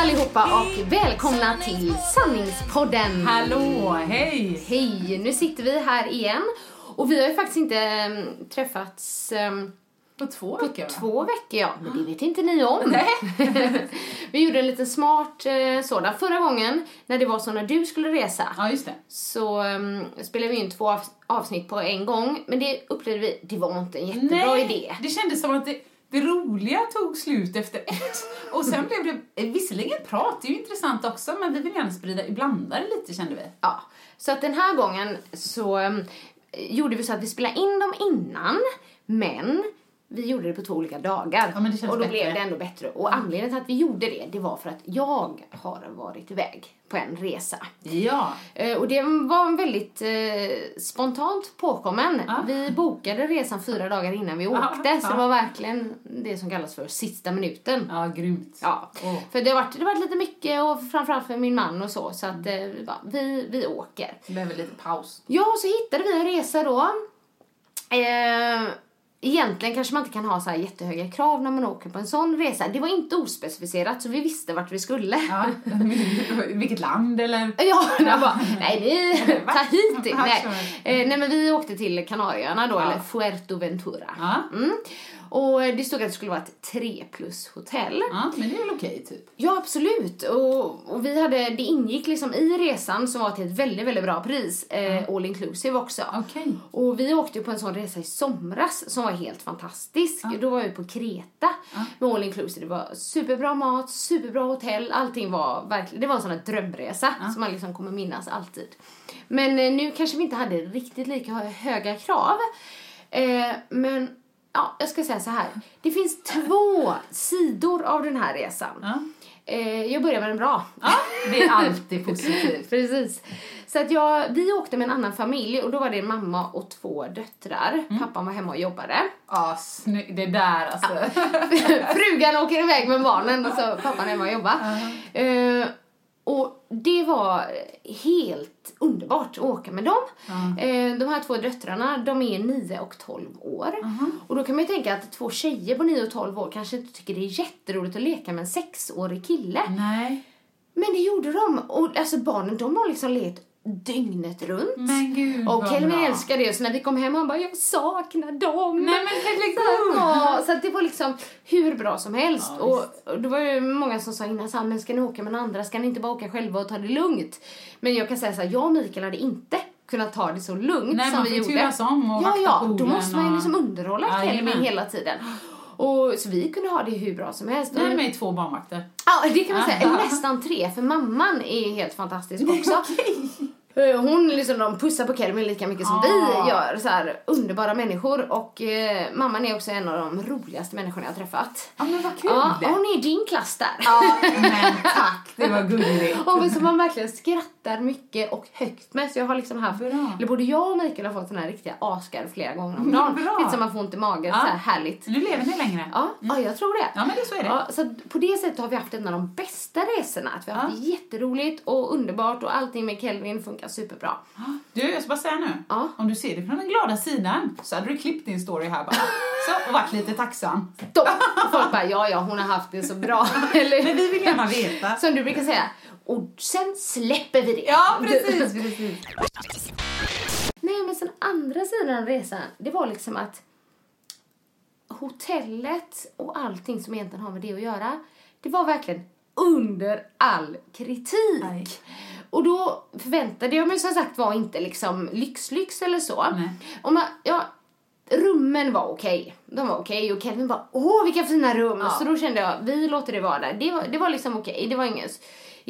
allihopa och välkomna till Sanningspodden! Hallå, hej! Hej! Nu sitter vi här igen och vi har ju faktiskt inte mm, träffats mm, På två på veckor två veckor, ja, men det vet inte ni om. vi gjorde en liten smart eh, sådan. Förra gången, när det var så när du skulle resa, Ja, just det. så um, spelade vi in två av- avsnitt på en gång, men det upplevde vi, det var inte en jättebra idé. det kändes som att det, det roliga tog slut efter ett. Och sen blev det eh, visserligen prat, det är ju intressant också, men vi vill gärna sprida, blanda det lite kände vi. Ja, så att den här gången så um, gjorde vi så att vi spelade in dem innan, men vi gjorde det på två olika dagar. Ja, och då bättre. blev det ändå bättre. Och anledningen till att vi gjorde det, det var för att jag har varit iväg på en resa. Ja. Eh, Och det var en väldigt eh, spontant påkommen. Ja. Vi bokade resan fyra dagar innan vi Ja, åkte, så ja. det var verkligen det som kallas för sista minuten. Ja, grymt. Ja, Åh. för det har, varit, det varit lite mycket och framförallt för min man och så, så att eh, vi vi, åker. Behöver lite paus. Ja, så hittade vi en resa då. Eh, egentligen kanske man inte kan ha så här jättehöga krav när man åker på en sån resa. Det var inte ospecificerat så vi visste vart vi skulle. Ja. Vilket land eller? Ja, jag bara, nej ni, Tahiti. Nej. Eh, nej men vi åkte till Kanarieöarna då, Ja. eller Fuerteventura. Ja. Mm. Och det stod att det skulle vara ett 3 plus hotell. ja, men det är väl okej typ. Ja, absolut. Och, och vi hade, det ingick liksom i resan som var till ett väldigt, väldigt bra pris, eh, all inclusive också. Okej. Och vi åkte på en sån resa i somras som var helt fantastisk. Då var vi på Kreta med all inclusive. Det var superbra mat, superbra hotell, allting var verkligen, det var en sån här drömresa som man liksom kommer minnas alltid. Men eh, nu kanske vi inte hade riktigt lika hö- höga krav. Eh, men ja, jag ska säga så här. Det finns två sidor av den här resan. Ja. Eh, jag börjar med den bra. ja, det är alltid positivt. Precis. Så att jag, vi åkte med en annan familj och då var det en mamma och två döttrar. Pappan var hemma och jobbade. Ja, snyggt. Det där alltså. Frugan åker iväg med barnen och så pappan hemma och jobbar. Eh, och det var helt underbart att åka med dem. Eh, de här två döttrarna, de är 9 och 12 år. Och då kan man ju tänka att två tjejer på 9 och 12 år kanske inte tycker det är jätteroligt att leka med en sexårig kille. Nej. Men det gjorde de. Och alltså barnen, de har liksom lekt dygnet runt. Men gud Och Kelvin älskar det. Så när vi kom hem han bara, jag saknar dem. Nej men herregud. Ja, så det var liksom hur bra som helst. och, och det var ju många som sa innan så men ska ni åka med andra? Ska ni inte bara åka själva och ta det lugnt? Men jag kan säga så här, jag och Mikael hade inte kunnat ta det så lugnt Nej, som man vi får gjorde. turas om och ja, ja, då måste man ju och- liksom underhålla Kelvin Jajamän. hela tiden. Och, så vi kunde ha det hur bra som helst. Och- det med två barnvakter. Ja, det kan man säga. Nästan tre, för mamman är helt fantastisk också. Eh, Hon liksom, de pussar på Kelvin lika mycket som Ah. vi gör. Så här, underbara människor. Och eh, mamman är också en av de roligaste människorna jag har träffat. Ja men vad kul. Ja, hon är i din klass där. Ja, men tack, det var gulligt. Och så man verkligen skrattar skrattar mycket och högt med. Så jag har liksom haft, Bra. eller både jag och Mikael har fått såna här riktiga asgarv flera gånger om dagen. Bra. Lite som man får ont i magen, Ja. så här härligt. Nu lever ni längre. Ja, ja, jag tror det. Ja, men det så är det. Ja, så på det sättet har vi haft en av de bästa resorna. Att vi har haft Ja. det jätteroligt och underbart och allting med Kelvin funkar superbra. Du, jag ska bara säga nu. Ja. Om du ser det från den glada sidan så hade du klippt din story här bara. Så, och varit lite tacksam. Stopp! Folk bara, ja, ja, hon har haft det så bra. Eller, Men vi vill gärna veta. Som du brukar säga. Och sen släpper vi det. Ja, precis, precis. Nej, men sen andra sidan av resan, det var liksom att hotellet och allting som egentligen har med det att göra, det var verkligen under all kritik. Nej. Och då förväntade jag mig som sagt var inte liksom lyx-lyx eller så. Nej. Och man, ja, rummen var okej. De var okej och Kevin bara åh vilka fina rum. Så då kände jag vi låter det vara där. Det var, det var liksom okej. Det var inget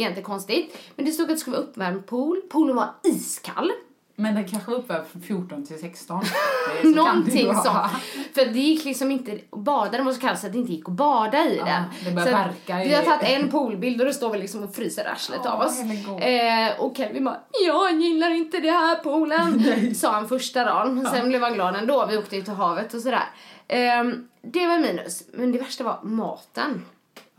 egentligen konstigt. Men det stod att det skulle vara uppvärmd pool. Poolen var iskall. Men den kanske var uppe från 14 till 16. Det är- så Någonting sånt. För det gick liksom inte att bada, den var så kall så att det inte gick att bada i den. det att verka i- Vi har tagit en poolbild och då står vi liksom och fryser arslet av oss. Eh, och Kevin bara, jag gillar inte det här poolen, sa han första dagen. Sen blev han glad ändå, vi åkte ju till havet och sådär. Eh, det var minus, men det värsta var maten.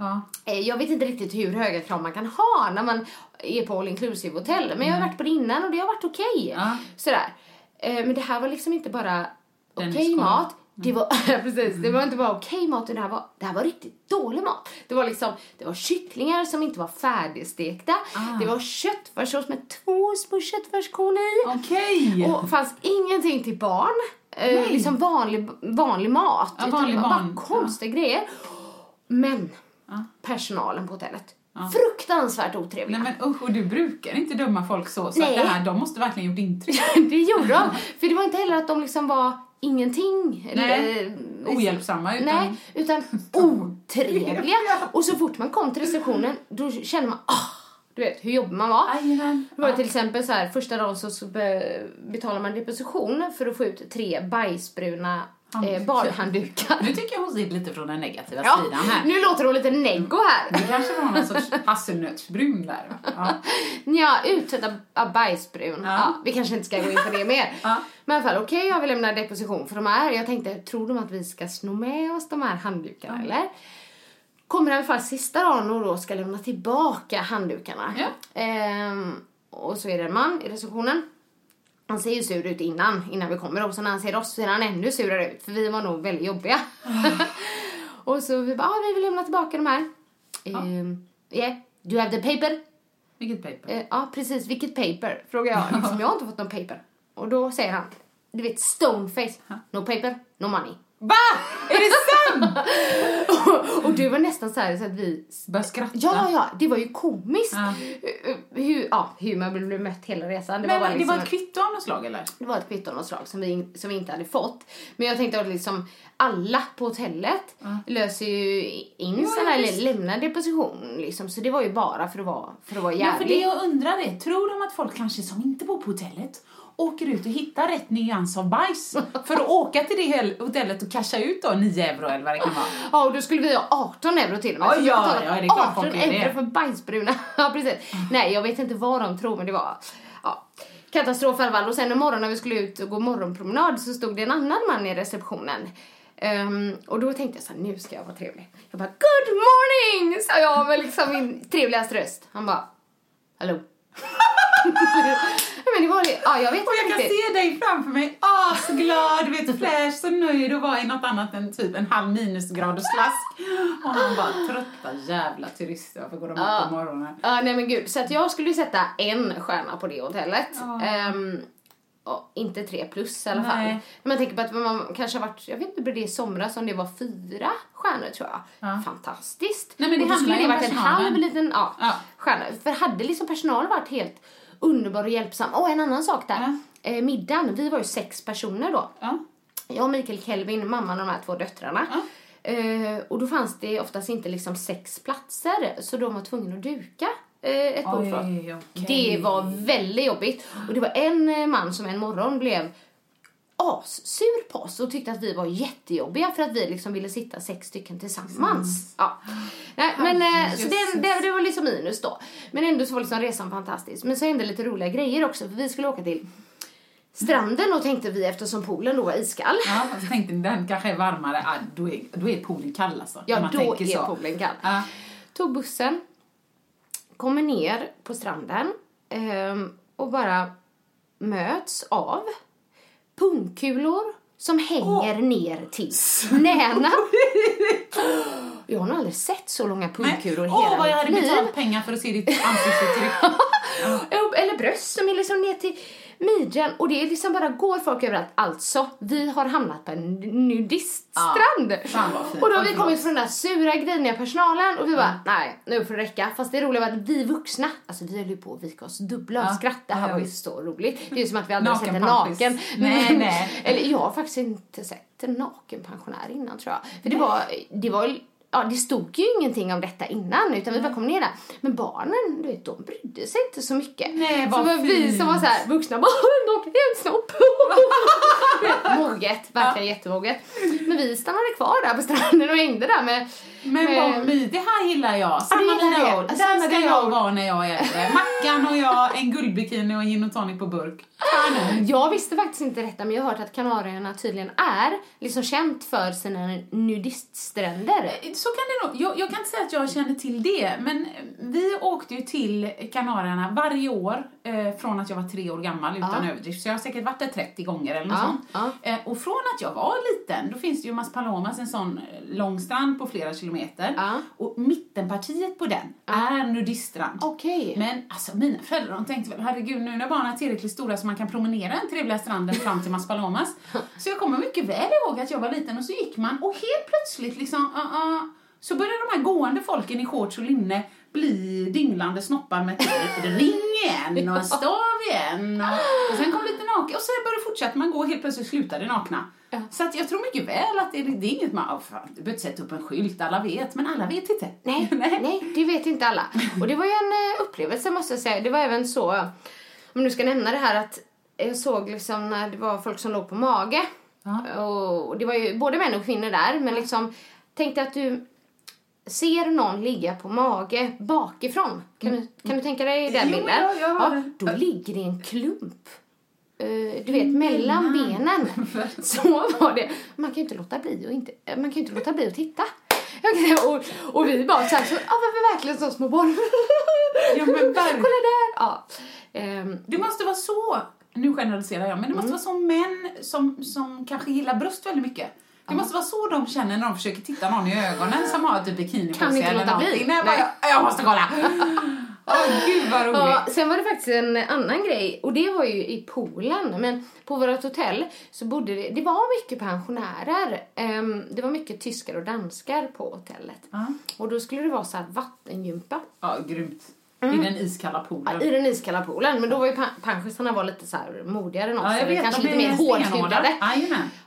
Ja. Eh, Jag vet inte riktigt hur höga krav man kan ha när man är på all inclusive hotell. Men jag har varit på det innan och det har varit okej. Ja. Sådär. Eh, Men det här var liksom inte bara okej ska- mat. Det var, precis, det var inte bara okej mat utan det här, var, det här var riktigt dålig mat. Det var liksom, det var kycklingar som inte var färdigstekta. Ah. Det var köttfärssås med två små köttfärskorn i. Okej. Och fanns ingenting till barn. Eh, liksom vanlig, vanlig mat. Ja, vanlig det var bara konstiga grejer. Men personalen på hotellet. Fruktansvärt otrevliga. Nej men usch, och du brukar inte döma folk så. Så Nej. att det här, de måste verkligen gjort intryck. det gjorde de. För det var inte heller att de liksom var ingenting. Nej, eller, ohjälpsamma, utan- Nej, utan otrevliga. Och så fort man kom till receptionen då kände man, ah, du vet hur jobbig man var. Det var till exempel så här, första dagen så så be- betalar man deposition för att få ut tre bajsbruna eh, badhanddukar. Nu tycker jag hon ser lite från den negativa Ja, sidan här. nu låter hon lite neggo här. Det kanske var någon sorts hasselnötsbrun där. Ja. Ja, uttvättad av bajsbrun. Ja. Ja. vi kanske inte ska gå in på det mer. Ja. Men i alla fall, okej, jag vill lämna deposition för de här. Jag tänkte, tror de att vi ska sno med oss de här handdukarna eller? Kommer i alla fall sista dagen och då ska lämna tillbaka handdukarna. Ja. Ehm, och så är det en man i receptionen. Han ser ju sur ut innan, innan vi kommer och så när han ser oss ser han ännu surare ut för vi var nog väldigt jobbiga. och så vi bara, ah, vi vill lämna tillbaka de här. Ehm, yeah, do you have the paper? Vilket paper. Eh, ja, precis. Vilket paper? Frågar jag. Liksom, jag har inte fått någon paper. Och då säger han, du vet, stoneface. No paper, no money. Va? Är det sant? och, och det var nästan så här så att vi... Börjar skratta. Ja, ja, det var ju komiskt. Ja. Eh, Hur, ja, hur man blev bemött hela resan. Det var, Men bara det liksom var ett kvitto av något slag eller? det var ett kvitto av något slag som vi, som vi inte hade fått. Men jag tänkte att liksom alla på hotellet löser ju in Ja, ja, här, visst. lämnar deposition liksom. Så det var ju bara för att vara, för att vara Ja, för jävlig. det jag undrar är, tror de att folk kanske som inte bor på hotellet åker ut och hittar rätt nyans av bajs för att åka till det hotellet och casha ut då 9 euro eller vad det kan vara? Ja, och då skulle vi ha 18 euro till och med. Vi ja, ja, det är klart 18 folk är det. euro för bajsbruna. ja, precis. Nej, jag vet inte vad de tror, men det var ja, katastrof i alla fall. Och sen en morgon när vi skulle ut och gå morgonpromenad så stod det en annan man i receptionen. Ehm, och då tänkte jag så här, nu ska jag vara trevlig. Jag bara, good morning! Sa jag med liksom min trevligaste röst. Han bara, hallå? men det var det, ja jag vet Och jag inte kan se dig framför mig, asglad, du vet fräsch, så nöjd och var i något annat än typ en halv minusgraders slask. Och han bara, trötta jävla turister, varför går de upp på morgonen? Ja, nej men gud. Så att jag skulle sätta en stjärna på det hotellet. Ja. Ehm, och inte tre plus i alla fall. Nej. Men tänker på att man kanske har varit, jag vet inte, blev det i somras om det var fyra stjärnor tror jag. Ja. Fantastiskt. Nej, men det och då skulle det varit en halv personalen. liten ja, Ja. stjärna. För hade liksom personal varit helt underbar och hjälpsam. Och en annan sak där. Ja. Eh, middagen, vi var ju sex personer då. Ja. Jag, Mikael Kelvin, mamman och de här två döttrarna. Eh, och då fanns det oftast inte liksom sex platser så de var tvungna att duka eh, ett bord okej. Det var väldigt jobbigt. Och det var en eh, man som en morgon blev assur på oss och tyckte att vi var jättejobbiga för att vi liksom ville sitta sex stycken tillsammans. Ja. Nej, men eh, så den, det, det var liksom minus då. Men ändå så var liksom resan fantastisk. Men så hände lite roliga grejer också för vi skulle åka till stranden och tänkte vi eftersom poolen då var iskall. Ja, så tänkte ni den kanske är varmare, ah, då, är, då är poolen kall alltså. Ja, man då tänker är så. poolen kall. Ja. Tog bussen, kommer ner på stranden ehm, och bara möts av pungkulor som hänger ner till knäna. Jag har nog aldrig sett så långa pungkulor i Åh, hela vad jag mitt hade liv. betalat pengar för att se ditt ansiktsuttryck. Eller bröst som är liksom ner till midjan och det är liksom bara går folk överallt. Alltså, vi har hamnat på en nudiststrand. fint. och då har vi kommit från den där sura griniga personalen och vi bara, nej, nu får det räcka. Fast det roliga var att vi vuxna, alltså vi höll ju på att vika oss dubbla av Ja. skratt. Det här Ja, var ju så roligt. Det är ju som att vi aldrig sett en naken. Nej, nej. Eller jag har faktiskt inte sett en naken pensionär innan tror jag. För det var, det var Ja, det stod ju ingenting om detta innan utan vi bara kom ner där. Men barnen, du vet, de brydde sig inte så mycket. Nej, så vad var vi som var så här vuxna bara, naken är en snopp. Moget, verkligen jättemoget. Men vi stannade kvar där på stranden och hängde där med... Men med, vad my, det här gillar jag. Samma ord. Alltså, Där ska jag vara när jag är äldre. Mackan och jag, en guldbikini och en gin och tonic på burk. Kanon. Jag visste faktiskt inte detta men jag har hört att Kanarieöarna tydligen är liksom känt för sina nudiststränder. Så kan det nog. Jag, jag kan inte säga att jag känner till det, men vi åkte ju till Kanarierna varje år eh, från att jag var tre år gammal utan Ja. överdrift. Så jag har säkert varit där 30 gånger eller något Ja, sånt. ja. Eh, och från att jag var liten, då finns det ju Mas Palomas, en sån eh, lång strand på flera kilometer. Och mittenpartiet på den är nudiststrand. Okej. Men alltså mina föräldrar de tänkte väl herregud nu när barnen är tillräckligt stora så man kan promenera den trevliga stranden fram till Mas Palomas. Så jag kommer mycket väl ihåg att jag var liten och så gick man och helt plötsligt liksom uh, uh, så började de här gående folken i shorts och linne bli dinglande snoppar med typ en ring igen och en stav igen och, och sen kom lite naken och sen började fortsätta man gå helt plötsligt slutade nakna. Så att jag tror mycket väl att det, är- det är inget man, oh, fan, du behöver inte sätta upp en skylt, alla vet, men alla vet inte. Nej, nej, det vet inte alla. Och det var ju en eh, upplevelse måste jag säga. Det var även så, om du ska nämna det här att jag såg liksom när det var folk som låg på mage. Ja. Och det var ju både män och kvinnor där, men liksom tänk dig att du ser någon ligga på mage bakifrån. Kan, du, kan du tänka dig den Jo, bilden? ja, det. då ligger det en klump. eh, Du vet, mellan benen. Så var det. Man kan ju inte låta bli och inte, man kan inte låta bli att titta. Och, och vi bara så här, så, ja, men vi är verkligen så små barn. Ja, men verkligen. Kolla där! Ja. Ehm, Det måste vara så, nu generaliserar jag, men det måste Mm. vara så män som, som kanske gillar bröst väldigt mycket. Det måste vara så de känner när de försöker titta någon i ögonen som har typ bikini på Kan sig inte eller någonting. Nej, bara, jag måste kolla! Åh gud vad roligt! Ja, sen var det faktiskt en annan grej och det var ju i poolen. Men på vårt hotell så bodde det, det var mycket pensionärer. Ehm, det var mycket tyskar och danskar på hotellet. Ja. Och då skulle det vara så här vattengympa. Ja, grymt. I den iskalla poolen. Mm. I den iskalla poolen. Men då var ju pan- pensionärsarna var lite så här modigare än oss. Ja, jag vet, kanske lite mer hårdhudade.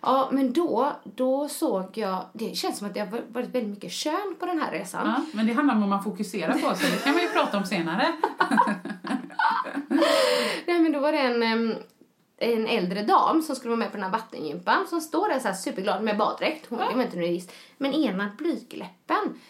Ja, men då, då såg jag, det känns som att det har varit väldigt mycket kön på den här resan. Ja, men det handlar om vad man fokuserar på, så det kan man ju prata om senare. Nej men då var det en, en äldre dam som skulle vara med på den här vattengympan som står där så här superglad med baddräkt. Hon var inte nudist. Men ena blygläppen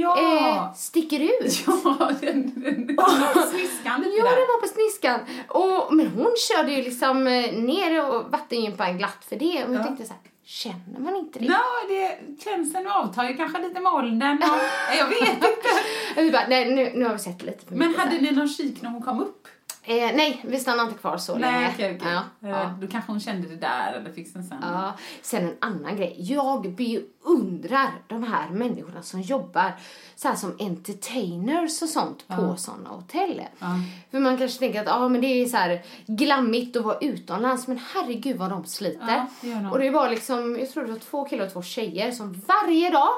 Ja! eh, sticker ut. Ja, den, den, den var på sniskan Ja, det var på sniskan. Och, men hon körde ju liksom eh, ner och vattengympan glatt för det. Och jag Ja. tänkte så här, känner man inte det? Ja, det, känslan avtar ju kanske lite med åldern. Och, jag vet inte. Vi bara, nej nu, nu har vi sett lite Men hade ni någon kik när hon kom upp? Eh, Nej, vi stannade inte kvar så länge. Nej, okej, okej. Ja, Eh, ja. Då kanske hon kände det där eller fick den sen. Ja, sen en annan grej. Jag beundrar de här människorna som jobbar så här som entertainers och sånt på såna hotell. För man kanske tänker att ah, men det är så här glammigt att vara utomlands men herregud vad de sliter. Ja, det och det var liksom, jag tror det var två killar och två tjejer som varje dag,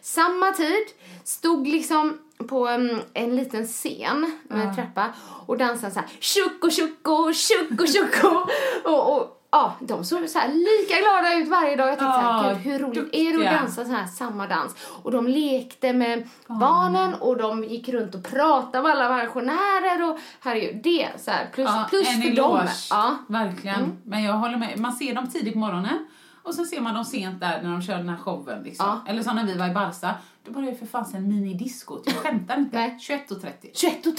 samma tid, stod liksom på en, en liten scen med en trappa och dansade så här tjocko tjocko tjocko tjocko och, och ja, de såg så lika glada ut varje dag. Jag tänkte så Ja, här, hur roligt är det att dansa så här samma dans? Och de lekte med barnen och de gick runt och pratade med alla pensionärer och herregud, det så här, plus, Ja, plus en för eloge. dem. Ja. Mm. Verkligen. Men jag håller med. Man ser dem tidigt på morgonen och så ser man dem sent där när de kör den här showen. Liksom. Ja. Eller som när vi var i Barca. Då var det för fasen minidiskot. Jag skämtar inte. Nej. 21.30. 21.30.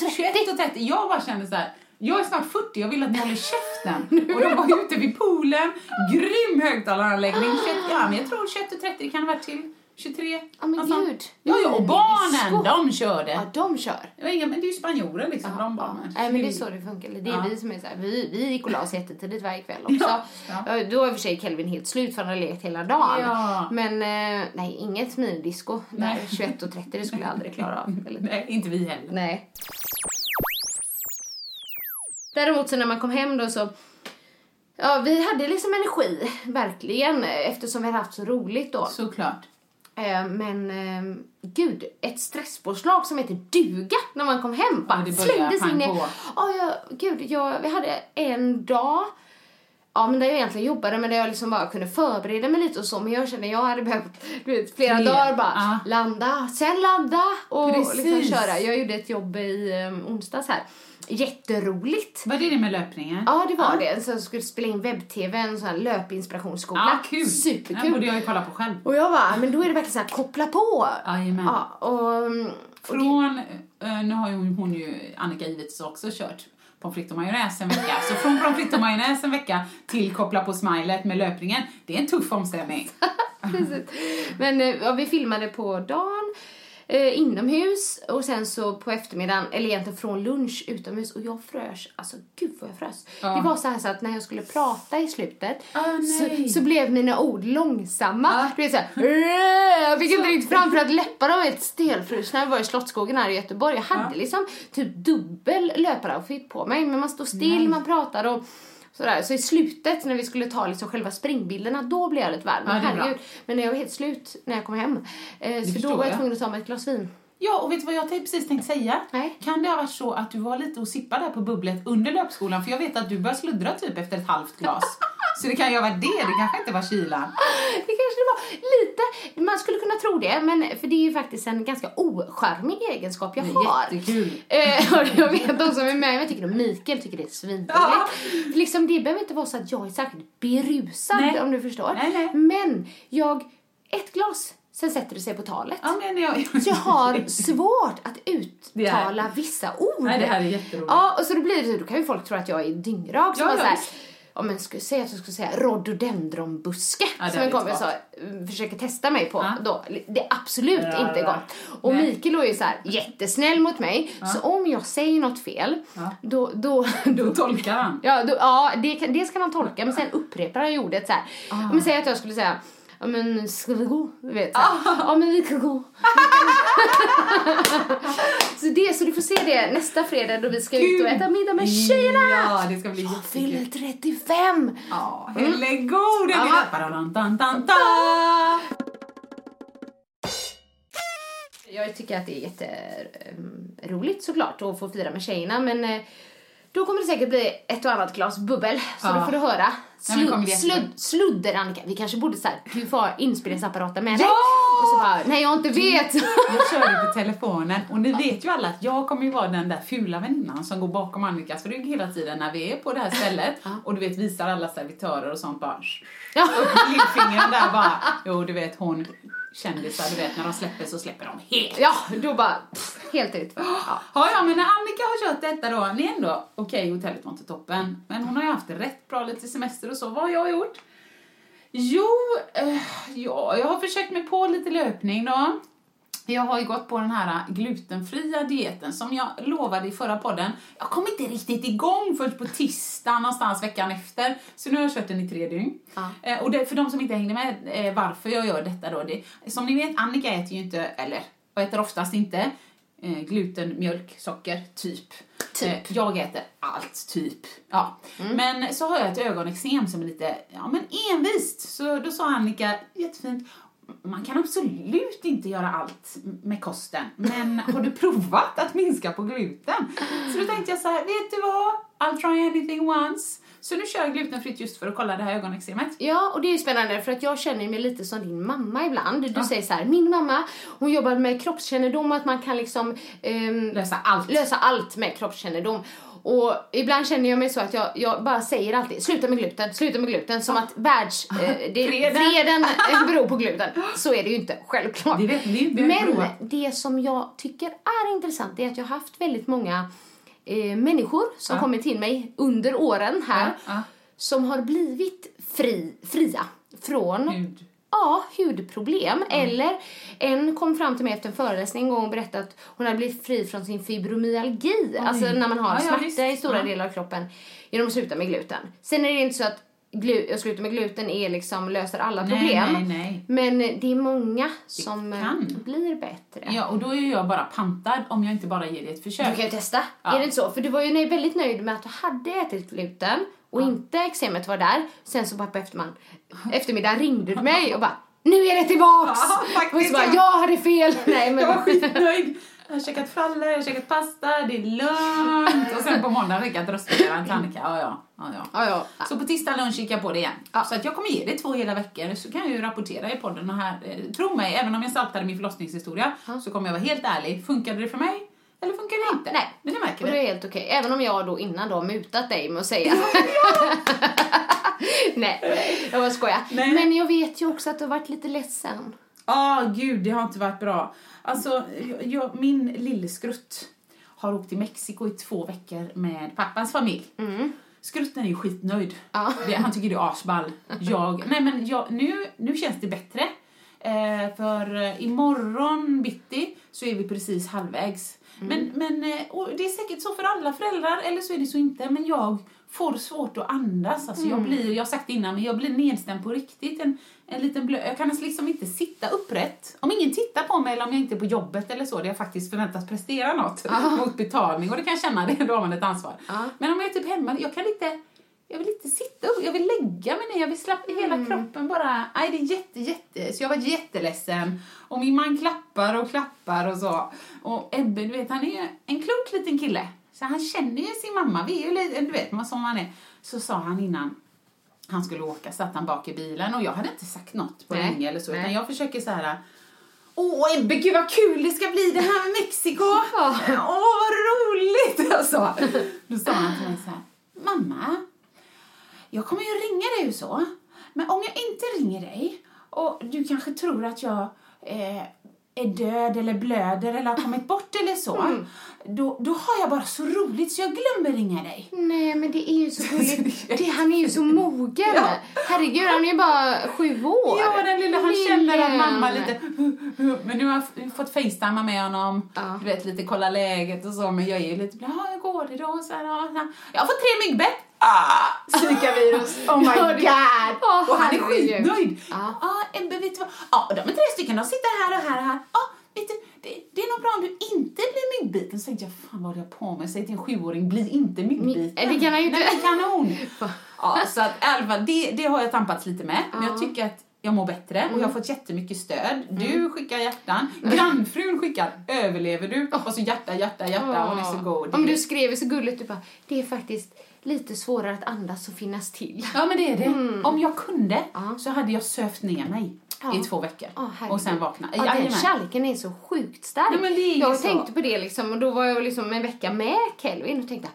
21.30. Jag bara kände så här. Jag är snart 40, jag vill att ni håller käften. och de var ute vid poolen, grym högtalaranläggning. 21, ja, men jag tror 21.30 det kan ha varit till 23. Ja, men någonstans. gud. Ja, ja, och barnen, de körde. Ja, de kör. Det, var inga, men det är ju spanjorer liksom, de barnen. Nej men det är så det funkar. Det är Ja. vi som är så här, vi, vi gick och la oss jättetidigt varje kväll också. Ja, ja. Ja, Då var i och för sig Kelvin helt slut för han hade lekt hela dagen. Ja. Men eh, nej, inget minidisco där Nej. 21.30 det skulle jag aldrig klara av. Eller, Nej, inte vi heller. nej. Däremot så när man kom hem då så Ja, vi hade liksom energi, verkligen, eftersom vi hade haft så roligt då. Såklart. Eh, Men eh, gud, ett stresspåslag som heter duga när man kom hem bara Ja, slängdes in i... på. Ja, gud, jag, vi hade en dag Ja, men där jag egentligen jobbade, men där jag liksom bara kunde förbereda mig lite och så. Men jag kände jag hade behövt du vet, flera Fler. dagar bara Ja. landa, sen ladda och liksom köra. Jag gjorde ett jobb i um, onsdags här. Jätteroligt. Vad är det med löpningen? Ja, det var det. Så jag skulle spela in webb-tv, en sån här löpinspirationsskola. Ja, kul. Superkul. Den borde jag ju kolla på själv. Och jag bara, men då är det verkligen så här, koppla på. Jajamän. Ja, och, mm, och Från, eh, nu har ju hon, ju, Annika givetvis också kört pommes frites och majonnäs en vecka. Så från pommes frites och majonnäs en vecka till koppla på smilet med löpningen. Det är en tuff omställning. Men eh, ja, vi filmade på dagen, eh, inomhus och sen så på eftermiddagen, eller egentligen från lunch utomhus och jag frös. Alltså gud vad jag frös. Ja. Det var så här så att när jag skulle prata i slutet Ah, nej. så, så blev mina ord långsamma. Ja. Du vet så här, jag fick inte riktigt fram för att läpparna var helt stelfrusna. Vi var i Slottsskogen här i Göteborg. Jag hade Ja. liksom typ dubbel löparoutfit på mig men man står still, man pratar och Sådär. Så i slutet när vi skulle ta liksom själva springbilderna, då blev jag lite varm. Ja, bra. Herregud. Men jag var helt slut när jag kom hem. Eh, så då var jag jag. tvungen att ta mig ett glas vin. Ja, och vet du vad jag precis tänkte säga? Nej. Kan det ha varit så att du var lite och sippade där på bubblet under löpskolan? För jag vet att du började sluddra typ efter ett halvt glas. så det kan ju ha varit det, det kanske inte var kylan. Det kanske det var lite, man skulle kunna tro det, men för det är ju faktiskt en ganska ocharmig egenskap jag har. Jättekul. Eh, och jag vet de som är med mig tycker att Mikael tycker det är svinroligt. Ja. Liksom, det behöver inte vara så att jag är särskilt berusad Nej. om du förstår. Nej, nej. Men jag, ett glas, sen sätter det sig på talet. Ja, men jag... Jag har svårt att uttala vissa ord. Nej, det här är jätteroligt. Ja, och så då blir det då kan ju folk tro att jag är dyngrak. Så Ja, ja, om jag skulle säga att jag skulle säga rhododendronbuske Ja, som en kompis sa, mm, försöker testa mig på. Ja. Då, det är absolut Ja, inte ja. gott. Och Nej. Mikael är ju så här jättesnäll mot mig. Så om jag säger något fel, då, då, då, Då tolkar han. Ja, då, ja det, kan, det ska han tolka, men sen upprepar han ju ordet så här. Ah. Om jag säger att jag skulle säga Ja men ska vi gå? Du vet. Ja men vi kan gå. så, det, så du får se det nästa fredag då vi ska ut och äta middag med tjejerna. Ja, det ska bli Jag fyller jättekul. 35! Ja, Ja. det. Badadantantanta. Jag tycker att det är jätteroligt såklart att få fira med tjejerna men eh, då kommer det säkert bli ett och annat glas bubbel så Ja. då får du höra. Nej, bli jättebra. sludd, sludder Annika, vi kanske borde såhär, du får ha inspelningsapparaten med dig. Ja! Och så bara, nej jag inte vet. Jag kör ju på telefonen och ni vet ju alla att jag kommer ju vara den där fula väninnan som går bakom Annikas rygg hela tiden när vi är på det här stället och du vet visar alla servitörer och sånt bara Ja. upp med lillfingret där bara. Jo, du vet hon kändisar, du vet när de släpper så släpper de helt. Ja, då bara pff, helt ut. Ja. Ja, ja, men när Annika har kört detta då, ni är ändå, okej, hotellet var inte toppen, men hon har ju haft det rätt bra lite semester och så. Vad har jag gjort? Jo, eh, ja, jag har försökt mig på lite löpning då. Jag har ju gått på den här glutenfria dieten som jag lovade i förra podden. Jag kom inte riktigt igång först på tisdag någonstans veckan efter. Så nu har jag kört den i tre dygn. Ja. Eh, och det, för de som inte hängde med eh, varför jag gör detta då. Det, som ni vet, Annika äter ju inte, eller och äter oftast inte, eh, gluten, mjölk, socker, typ. Typ. Eh, jag äter allt, typ. Ja. Men så har jag ett ögonexem som är lite, ja men envist. Så då sa Annika, jättefint, man kan absolut inte göra allt med kosten, men har du provat att minska på gluten? Så då tänkte jag så här, vet du vad? I'll try anything once. Så nu kör jag glutenfritt just för att kolla det här ögoneksemet. Ja, och det är ju spännande för att jag känner mig lite som din mamma ibland. Du säger så här, min mamma, hon jobbar med kroppskännedom, att man kan liksom ehm, Lösa allt. lösa allt med kroppskännedom. Och ibland känner jag mig så att jag, jag bara säger alltid sluta med gluten, sluta med gluten. Som att världs... Eh, det, Freden. freden beror på gluten. Så är det ju inte, självklart. Det vet har Men det som jag tycker är intressant är att jag har haft väldigt många eh, människor som Ja. kommit till mig under åren här Ja, ja. som har blivit fri, fria från Hud. Ja, hudproblem. Eller en kom fram till mig efter en föreläsning en gång och berättade att hon hade blivit fri från sin fibromyalgi. Alltså när man har Ja, ja, smärta visst. i stora Ja. delar av kroppen genom att sluta med gluten. Sen är det inte så att glu- att sluta med gluten är liksom löser alla problem. nej, nej. Men det är många som blir bättre. Ja, och då är jag bara pantad om jag inte bara ger det ett försök. Du kan ju testa. Ja. Är det inte så? För du var ju väldigt nöjd med att du hade ätit gluten och inte eksemet var där. Sen så bara på eftermiddagen, eftermiddagen ringde du mig och bara nu är det tillbaks! Ja, och så bara, ja. jag hade fel! Nej, men... Jag var skitnöjd. Jag har käkat frallor, jag har käkat pasta, det är lugnt. Och sen på måndag fick jag röstmeddelande till Annika. Ja, ja, ja, ja. Ja, ja. Så på tisdag lunch gick jag på det igen. Ja. Så att jag kommer ge det två hela veckor så kan jag ju rapportera i podden och här. eh, Tro mig, även om jag saltade min förlossningshistoria så kommer jag vara helt ärlig. Funkade det för mig? Eller funkar det inte? Nej. Men det märker Och det är helt okej. Även om jag då innan då mutat dig med att säga... Nej, jag bara skojar. Nej. Men jag vet ju också att du har varit lite ledsen. Ja, gud, det har inte varit bra. Alltså, jag, jag, min lillskrutt har åkt till Mexiko i två veckor med pappans familj. Skrutten är ju skitnöjd. Det, han tycker det är asball. Jag, nej men jag, nu, nu känns det bättre. Eh, för eh, imorgon bitti så är vi precis halvvägs. Men, men eh, det är säkert så för alla föräldrar, eller så är det så inte. Men jag får svårt att andas. Alltså jag, blir, jag har sagt det innan, men jag blir nedstämd på riktigt. En, en liten blö, jag kan liksom inte sitta upprätt. Om ingen tittar på mig eller om jag inte är på jobbet eller så, där jag faktiskt förväntas prestera något mot betalning. Och det kan jag känna, det, då har man ett ansvar. Ja. Men om jag är typ hemma, jag kan inte jag vill inte sitta upp, jag vill lägga mig ner, jag vill slappa hela kroppen bara. Nej, det är jätte, jätte, så jag var jätteledsen. Och min man klappar och klappar och så. Och Ebbe, du vet, han är ju en klok liten kille. Så han känner ju sin mamma, vi är ju lite, du vet, man som man är. Så sa han innan han skulle åka, satt han bak i bilen och jag hade inte sagt något på länge eller så, utan nej. jag försöker så här. Åh Ebbe, gud vad kul det ska bli det här med Mexiko! Ja. Åh, vad roligt! Alltså. Då sa han till mig så här, mamma, jag kommer ju ringa dig och så, men om jag inte ringer dig och du kanske tror att jag eh, är död eller blöder eller har kommit bort eller så, Mm. då, då har jag bara så roligt så jag glömmer ringa dig. Nej, men det är ju så gulligt. Det, han är ju så mogen. Ja. Herregud, han är ju bara sju år. Ja, den lilla, han känner att mamma Lillen. lite... Men nu har jag fått facetimea med honom, Ja. du vet, lite kolla läget och så, men jag är ju lite, ja, hur går det då? Så här, ja. Jag har fått tre myggbett! Ah, Zika-virus, oh my god! Åh, och han är skitnöjd. Ja. Ebbe, vet du vad? Ja, de är tre stycken, de sitter här och här och här. Ja, vet du, det, det är nog bra om du inte blir myggbiten. Så tänkte jag, fan vad håller jag på med? Säg till en sjuåring, bli inte myggbiten. Det kan han ju inte. Nej, kanon! Ja, så att i alla fall, det, det har jag tampats lite med. Men jag tycker att jag mår bättre och jag har fått jättemycket stöd. Du skickar hjärtan. Grannfrun skickar överlever du? Och så hjärta, hjärta, hjärta. Hon är så god. Om du skrev så gulligt, du bara, det är faktiskt lite svårare att andas och finnas till. Ja men det är det. Om jag kunde Ja. så hade jag sövt ner mig Ja. i två veckor. Herregud. och sen vakna. Ja, den kärleken är så sjukt stark. Ja, jag så. tänkte på det liksom, och då var jag liksom en vecka med Kelvin och tänkte,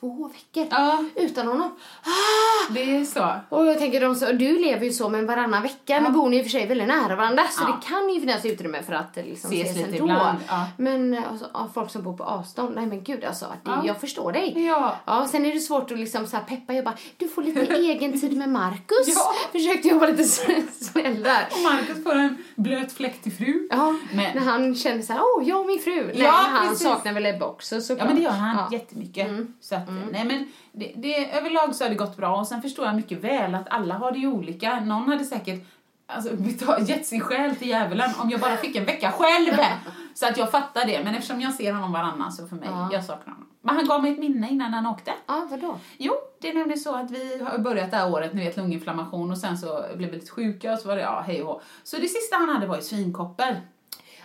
två veckor Ja. utan honom. Ah! Det är så. Och jag tänker, de, så, du lever ju så men varannan vecka, nu bor ni i och för sig väldigt nära varandra så Ja. det kan ju finnas utrymme för att eh, liksom, Ses ses, lite ändå. ja. Men eh, alltså, ja, folk som bor på avstånd, nej men gud alltså, det, Ja. jag förstår dig. Ja. Ja, sen är det svårt att liksom så här peppa, jag bara, du får lite egen tid med Marcus. Ja. Försökte jag vara lite snäll där. Och Marcus får en blöt fläkt till fru. Ja, Men- när han känner så här, åh, jag och min fru. Nej, Ja, han precis. saknar väl Ebbe också såklart. Ja men det gör han Ja. jättemycket. Så att, nej men det, det, överlag så har det gått bra och sen förstår jag mycket väl att alla har det olika. Någon hade säkert alltså, gett sin själ till djävulen om jag bara fick en vecka själv. Så att jag fattar det. Men eftersom jag ser honom varannan så för mig, Ja. jag saknar honom. Men han gav mig ett minne innan han åkte. Ja, vadå? Jo, det är nämligen så att vi har börjat det här året, ni vet lunginflammation och sen så blev vi lite sjuka och så var det ja, hej och. Så det sista han hade var ju svinkoppor.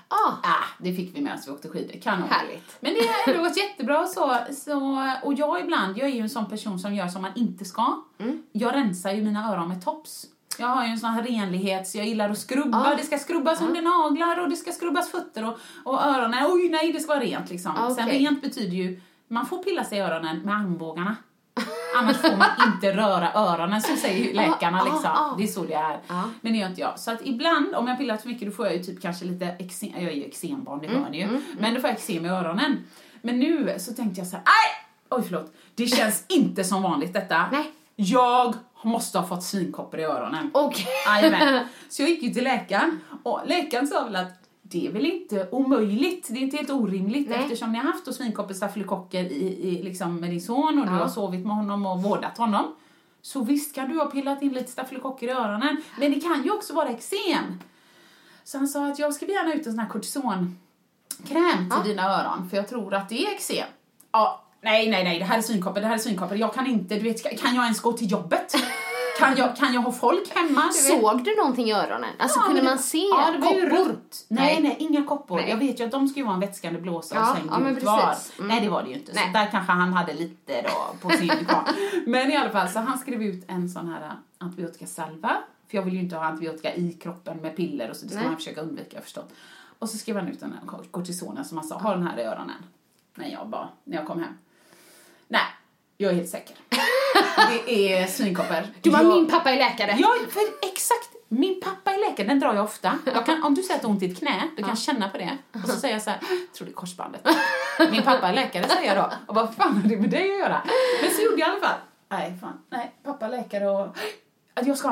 Ah, Ah, det fick vi med oss vi åkte skidor. Kanon. Härligt. Men det har ändå gått jättebra så, så. Och jag ibland, jag är ju en sån person som gör som man inte ska. Mm. Jag rensar ju mina öron med tops. Jag har ju en sån här renlighets, jag gillar att skrubba, Ah. det ska skrubbas under naglar och det ska skrubbas fötter och, och öronen, oj nej det ska vara rent liksom. Ah, Sen okej. rent betyder ju, man får pilla sig i öronen med armbågarna. Annars får man inte röra öronen, så säger ju läkarna Ah, ah, liksom. ah. Det är så det är. Men det gör inte jag. Så att ibland, om jag pillar för mycket, då får jag ju typ kanske lite eksem, jag är ju eksembarn, det hör ni ju. Men då får jag eksem i öronen. Men nu så tänkte jag så här, nej! Oj förlåt, det känns inte som vanligt detta. Nej. Jag måste ha fått svinkoppor i öronen. Okej. Jajamän. Så jag gick ju till läkaren och läkaren sa väl att det är väl inte omöjligt, det är inte helt orimligt Nej. eftersom ni har haft då svinkoppor, stafylokocker i, i, liksom med din son och du Ja. har sovit med honom och vårdat honom. Så visst kan du ha pillat in lite stafylokocker i öronen, men det kan ju också vara eksem. Så han sa att jag skriver gärna ut en sån här kortisonkräm till dina öron, för jag tror att det är eksem. Ja, nej, nej, nej, det här är svinkoppor, det här är svinkoppor. Jag kan inte, du vet, kan jag ens gå till jobbet? Kan jag, kan jag ha folk hemma? Du? Såg du någonting i öronen? Alltså Ja, kunde man se ja, det var ju koppor? rött. Nej, nej, inga koppor. Nej. Jag vet ju att de ska ju vara en vätskande blåsa Ja, och sen ja, gult var. Mm. Nej, det var det ju inte. Så där kanske han hade lite då på sin kvar. Men i alla fall, så han skrev ut en sån här antibiotikasalva. För jag vill ju inte ha antibiotika i kroppen med piller och så, det ska Nej. man försöka undvika, förstått. Och så skrev han ut den här kortisonen som han sa, ha den här i öronen. När jag bara, när jag kom hem. Jag är helt säker. det är svinkoppor. Du var Jag- min pappa är läkare. Ja, för exakt. Min pappa är läkare, den drar jag ofta. Jag kan, om du säger att du har ont i ett knä, du kan känna på det. Och så säger jag så här, tror det är korsbandet. Min pappa är läkare, säger jag då. Och vad fan har det med dig att göra? Men så gjorde jag i alla fall. Nej, fan. Nej, pappa är läkare och... Att jag ska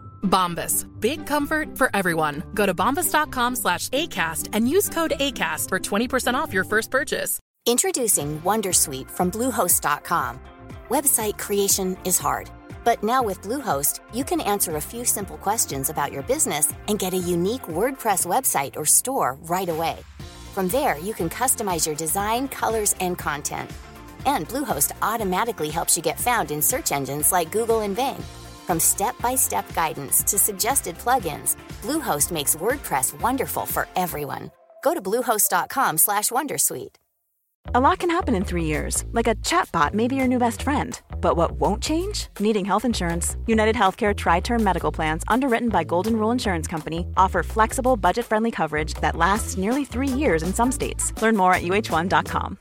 Bombas. Big comfort for everyone. Go to bombas.com slash ACAST and use code ACAST for 20% off your first purchase. Introducing Wondersuite from Bluehost.com. Website creation is hard, but now with Bluehost, you can answer a few simple questions about your business and get a unique WordPress website or store right away. From there, you can customize your design, colors, and content. And Bluehost automatically helps you get found in search engines like Google and Bing. From step-by-step guidance to suggested plugins, Bluehost makes WordPress wonderful for everyone. Go to bluehost.com/wondersuite. A lot can happen in three years, like a chatbot may be your new best friend. But what won't change? Needing health insurance. United Healthcare Tri Term Medical Plans, underwritten by Golden Rule Insurance Company, offer flexible, budget friendly coverage that lasts nearly three years in some states. Learn more at uh1.com.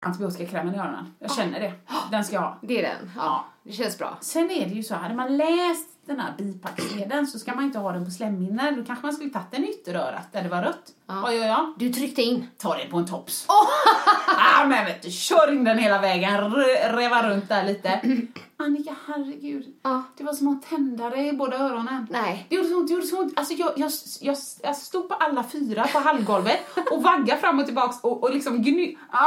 antibiotikakrämen i öronen. Jag känner det. Den ska jag ha. Det är den. Ja, det känns bra. Sen är det ju så, hade man läst den här bipacksedeln så ska man inte ha den på slemhinnor. Då kanske man skulle tagit den i ytterörat där det var rött. Vad gör jag? Du tryckte in. Ta den på en tops. ah, men vet du, kör in den hela vägen, re- reva runt där lite. Annika, herregud. Ja. Det var som att tända dig i båda öronen. Nej. Det gjorde så ont, det gjorde så ont. Alltså jag, jag, jag, jag stod på alla fyra på hallgolvet och vaggade fram och tillbaks och, och liksom gny... Ah!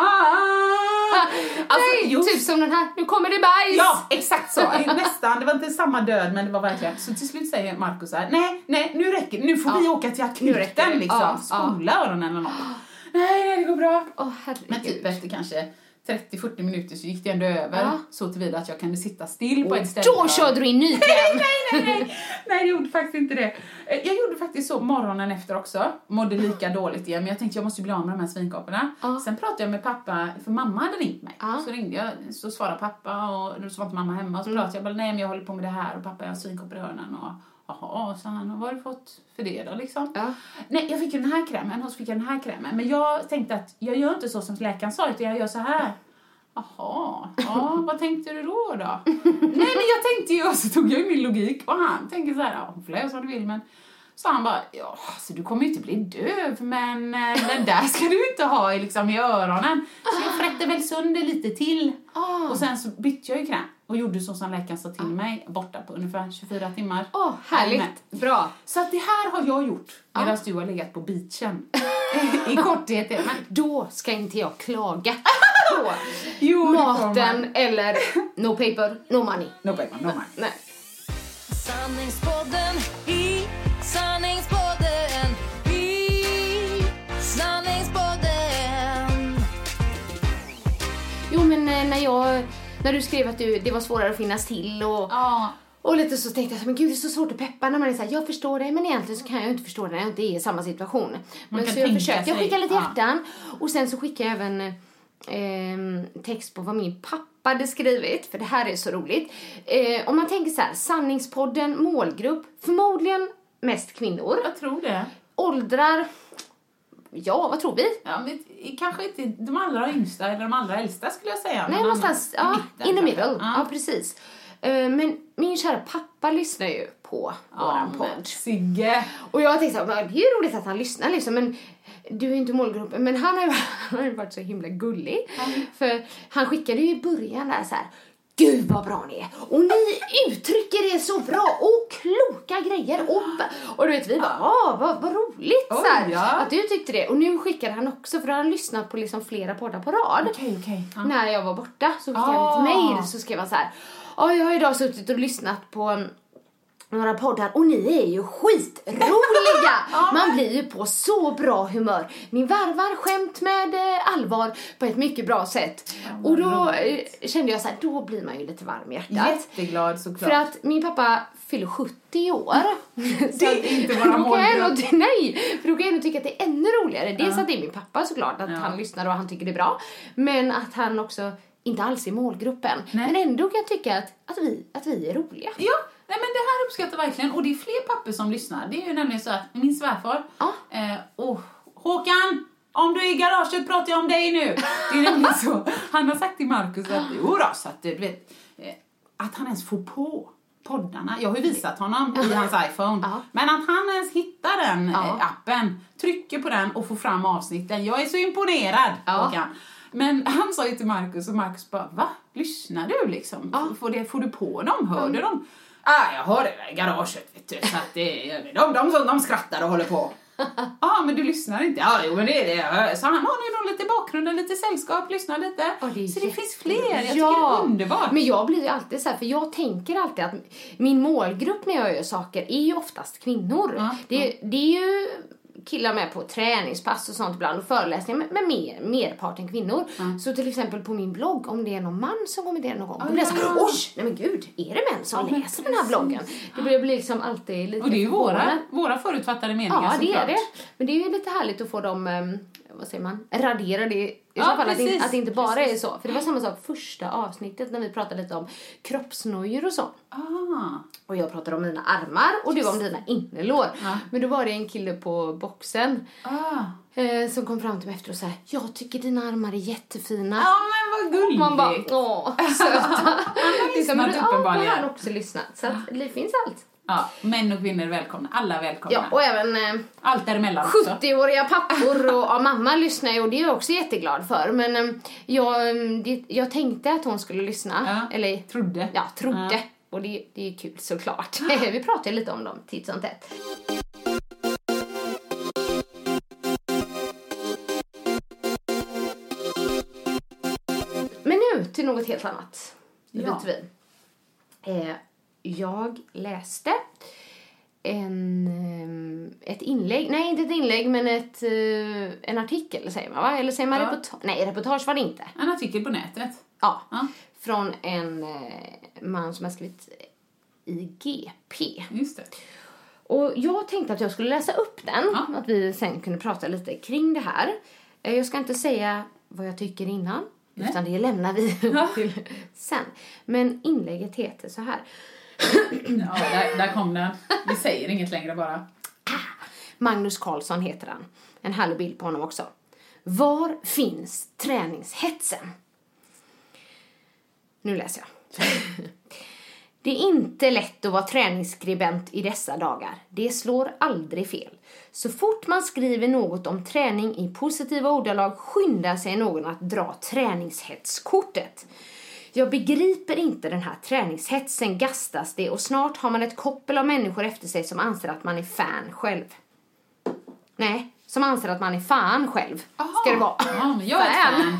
Alltså, Nej, jo, typ som den här. Nu kommer det bajs! Ja, exakt så. Nästan. Det var inte samma död, men det var verkligen. Så till slut säger Markus så här, nej, nej, nu räcker. Nu får vi åka till akuten liksom. Ja, ja. Spola öronen eller något. Nej, nej, det går bra. Herregud. Men typ efter kanske 30-40 minuter så gick det ändå över. Ja. Så tillvida att jag kunde sitta still på ett ställe. Då körde du in ny kräm. Nej, nej, nej. Nej, jag gjorde faktiskt inte det. Eh, Jag gjorde faktiskt så morgonen efter också. Mådde lika dåligt igen, men jag tänkte jag måste bli av med de här svinkoporna. Ja. Sen pratade jag med pappa, för mamma hade ringt mig. Ja. Så ringde jag, så svarade pappa och så var inte mamma hemma. Och så pratade jag bara, nej men jag håller på med det här och pappa jag har svinkopor i öronen. Och, Jaha, sa han, vad har du fått för det då liksom? Ja. Nej, jag fick ju den här krämen och så fick jag den här krämen. Men jag tänkte att jag gör inte så som läkaren sa, utan jag gör så här. Jaha, ja, vad tänkte du då då? Nej men jag tänkte ju, och så tog jag ju min logik och han tänker så här, ja hon får lära som du vill men så han bara, ja alltså du kommer ju inte bli döv men eh, den där ska du inte ha i, liksom, i öronen. Så jag frätte väl sönder lite till. Ah. Och sen så bytte jag ju kräm och gjorde så som läkaren sa till mig, borta på ungefär 24 timmar. Åh, härligt. Jajamän. Bra. Så att det här har jag gjort medan du har legat på beachen. I korthet. Men Då ska inte jag klaga. så. Jo, Maten eller no paper, no money. No paper, no money. Nej. Sanningspodden i sanningspodden i sanningspodden Jo men eh, när jag, när du skrev att du, det var svårare att finnas till och, Ja, och lite så tänkte jag så, men gud det är så svårt att peppa när man är såhär, jag förstår det men egentligen så kan jag inte förstå det när jag inte är i samma situation. men så jag försökte, jag skickade lite ja. hjärtan och sen så skickade jag även eh, text på vad min pappa hade skrivit, för det här är så roligt. Eh, om man tänker så här, sanningspodden, målgrupp, förmodligen mest kvinnor. jag tror det. Åldrar, ja vad tror vi? Ja, men, kanske inte de allra yngsta eller de allra äldsta skulle jag säga. Nej, någonstans i ja, mitten in the middle. Ja. precis. Eh, men min kära pappa lyssnar ju på våran men podd. Sigge. Och jag tänkte så här, det är ju roligt att han lyssnar liksom, men du är inte målgruppen. Men han har ju, han har ju varit så himla gullig. För han skickade ju i början där så här. Gud vad bra ni är! Och ni uttrycker er så bra och kloka grejer. Och, och du vet vi bara, ah, vad, vad roligt! Oj, så ja. Att du tyckte det. Och nu skickade han också, för han har lyssnat på liksom flera poddar på rad. Okej, okej. Ja. När jag var borta så skickade Ah. ett mail så skrev han så här. Ja, jag har idag suttit och lyssnat på mm, några poddar och ni är ju skitroliga! Man blir ju på så bra humör. Ni varvar skämt med eh, allvar på ett mycket bra sätt. och då eh, kände jag så här, då blir man ju lite varm i hjärtat. Jätteglad såklart. För att min pappa fyller 70 år. Det är inte våra Då kan jag ändå, målgrupp. Nej, för då kan jag ändå tycka att det är ännu roligare. Dels att det är min pappa såklart, att Ja. han lyssnar och han tycker det är bra. Men att han också inte alls är målgruppen. Nej. Men ändå kan jag tycka att, att, vi, att vi är roliga. Ja, nej men det här uppskattar jag verkligen. Och det är fler pappor som lyssnar. Det är ju nämligen så att min svärfar, Ja. eh, oh, Håkan! Om du är i garaget pratar jag om dig nu. Det är nämligen så. Han har sagt till Markus att, jo då, så att du vet, eh, att han ens får på poddarna. Jag har ju visat honom i hans iPhone. Ja. Men att han ens hittar den Ja. eh, appen, trycker på den och får fram avsnitten. Jag är så imponerad, Ja. Håkan. Men han sa ju till Markus och Markus bara, va? Lyssnar du liksom? Får, det, får du på dem? Hör du dem? Ah, jag hör det där i garaget, vet du. Så att det, de, de, de, de skrattar och håller på. Ja, ah, men du lyssnar inte? Ja, jo, men det är det. Så han har nu då lite bakgrunden, lite sällskap, lyssnar lite. Ja, det så det finns fler. Jag tycker det är underbart. Men jag blir ju alltid så här, för jag tänker alltid att min målgrupp när jag gör saker är ju oftast kvinnor. Ja, det, det är ju killar med på träningspass och sånt ibland och föreläsningar men mer, merparten kvinnor. Så till exempel på min blogg, om det är någon man som kommenterar någon gång, då blir jag så här, ja. oj, nej men gud, är det män som men läser den här bloggen? Det blir, liksom alltid lite Och det är ju våra, våra förutfattade meningar Ja, det är det. Men det är ju lite härligt att få dem, um, vad säger man, radera det Ja, så fall. Att det, att det inte bara Precis. är så. För det var samma sak första avsnittet när vi pratade lite om kroppsnojor och så. Ah, Och jag pratade om mina armar och du om dina innerlår. Ja. Men då var det en kille på boxen ah. eh, som kom fram till mig efter och sa jag tycker dina armar är jättefina. Ja, men vad gulligt. Man bara, åh, söta. liksom, lyssnat ja, uppenbarligen. men han har också lyssnat. Så att det finns allt. Ja, män och kvinnor är välkomna. Alla är välkomna. Ja, och även eh, Allt däremellan också. 70-åriga pappor och ja, mamma lyssnar ju och det är jag också jätteglad för. Men eh, jag, eh, det, jag tänkte att hon skulle lyssna. Ja, Eller trodde. Ja, trodde. Ja. Och det, det är kul såklart. Vi pratar ju lite om dem titt som tätt. Men nu till något helt annat. Ja. byter vi. Eh, jag läste en, eh, ett inlägg, nej inte ett inlägg men ett, eh, en artikel säger man va? Eller säger man Ja. reportage? Nej reportage var det inte. En artikel på nätet. Ja, Ja. från en eh, man som har skrivit i GP. Just det. Och jag tänkte att jag skulle läsa upp den, Ja. att vi sen kunde prata lite kring det här. Jag ska inte säga vad jag tycker innan, Nej. utan det lämnar vi till sen. Men inlägget heter så här. Ja, där, där kom den. Vi säger inget längre bara. Magnus Karlsson heter han. En härlig bild på honom också. Var finns träningshetsen? Nu läser jag. Det är inte lätt att vara träningsskribent i dessa dagar. Det slår aldrig fel. Så fort man skriver något om träning i positiva ordalag skyndar sig någon att dra träningshetskortet. Jag begriper inte den här träningshetsen, gastas det och snart har man ett koppel av människor efter sig som anser att man är fan själv. Nej, som anser att man är fan själv. Ska det vara. Ja, men jag är ett fan.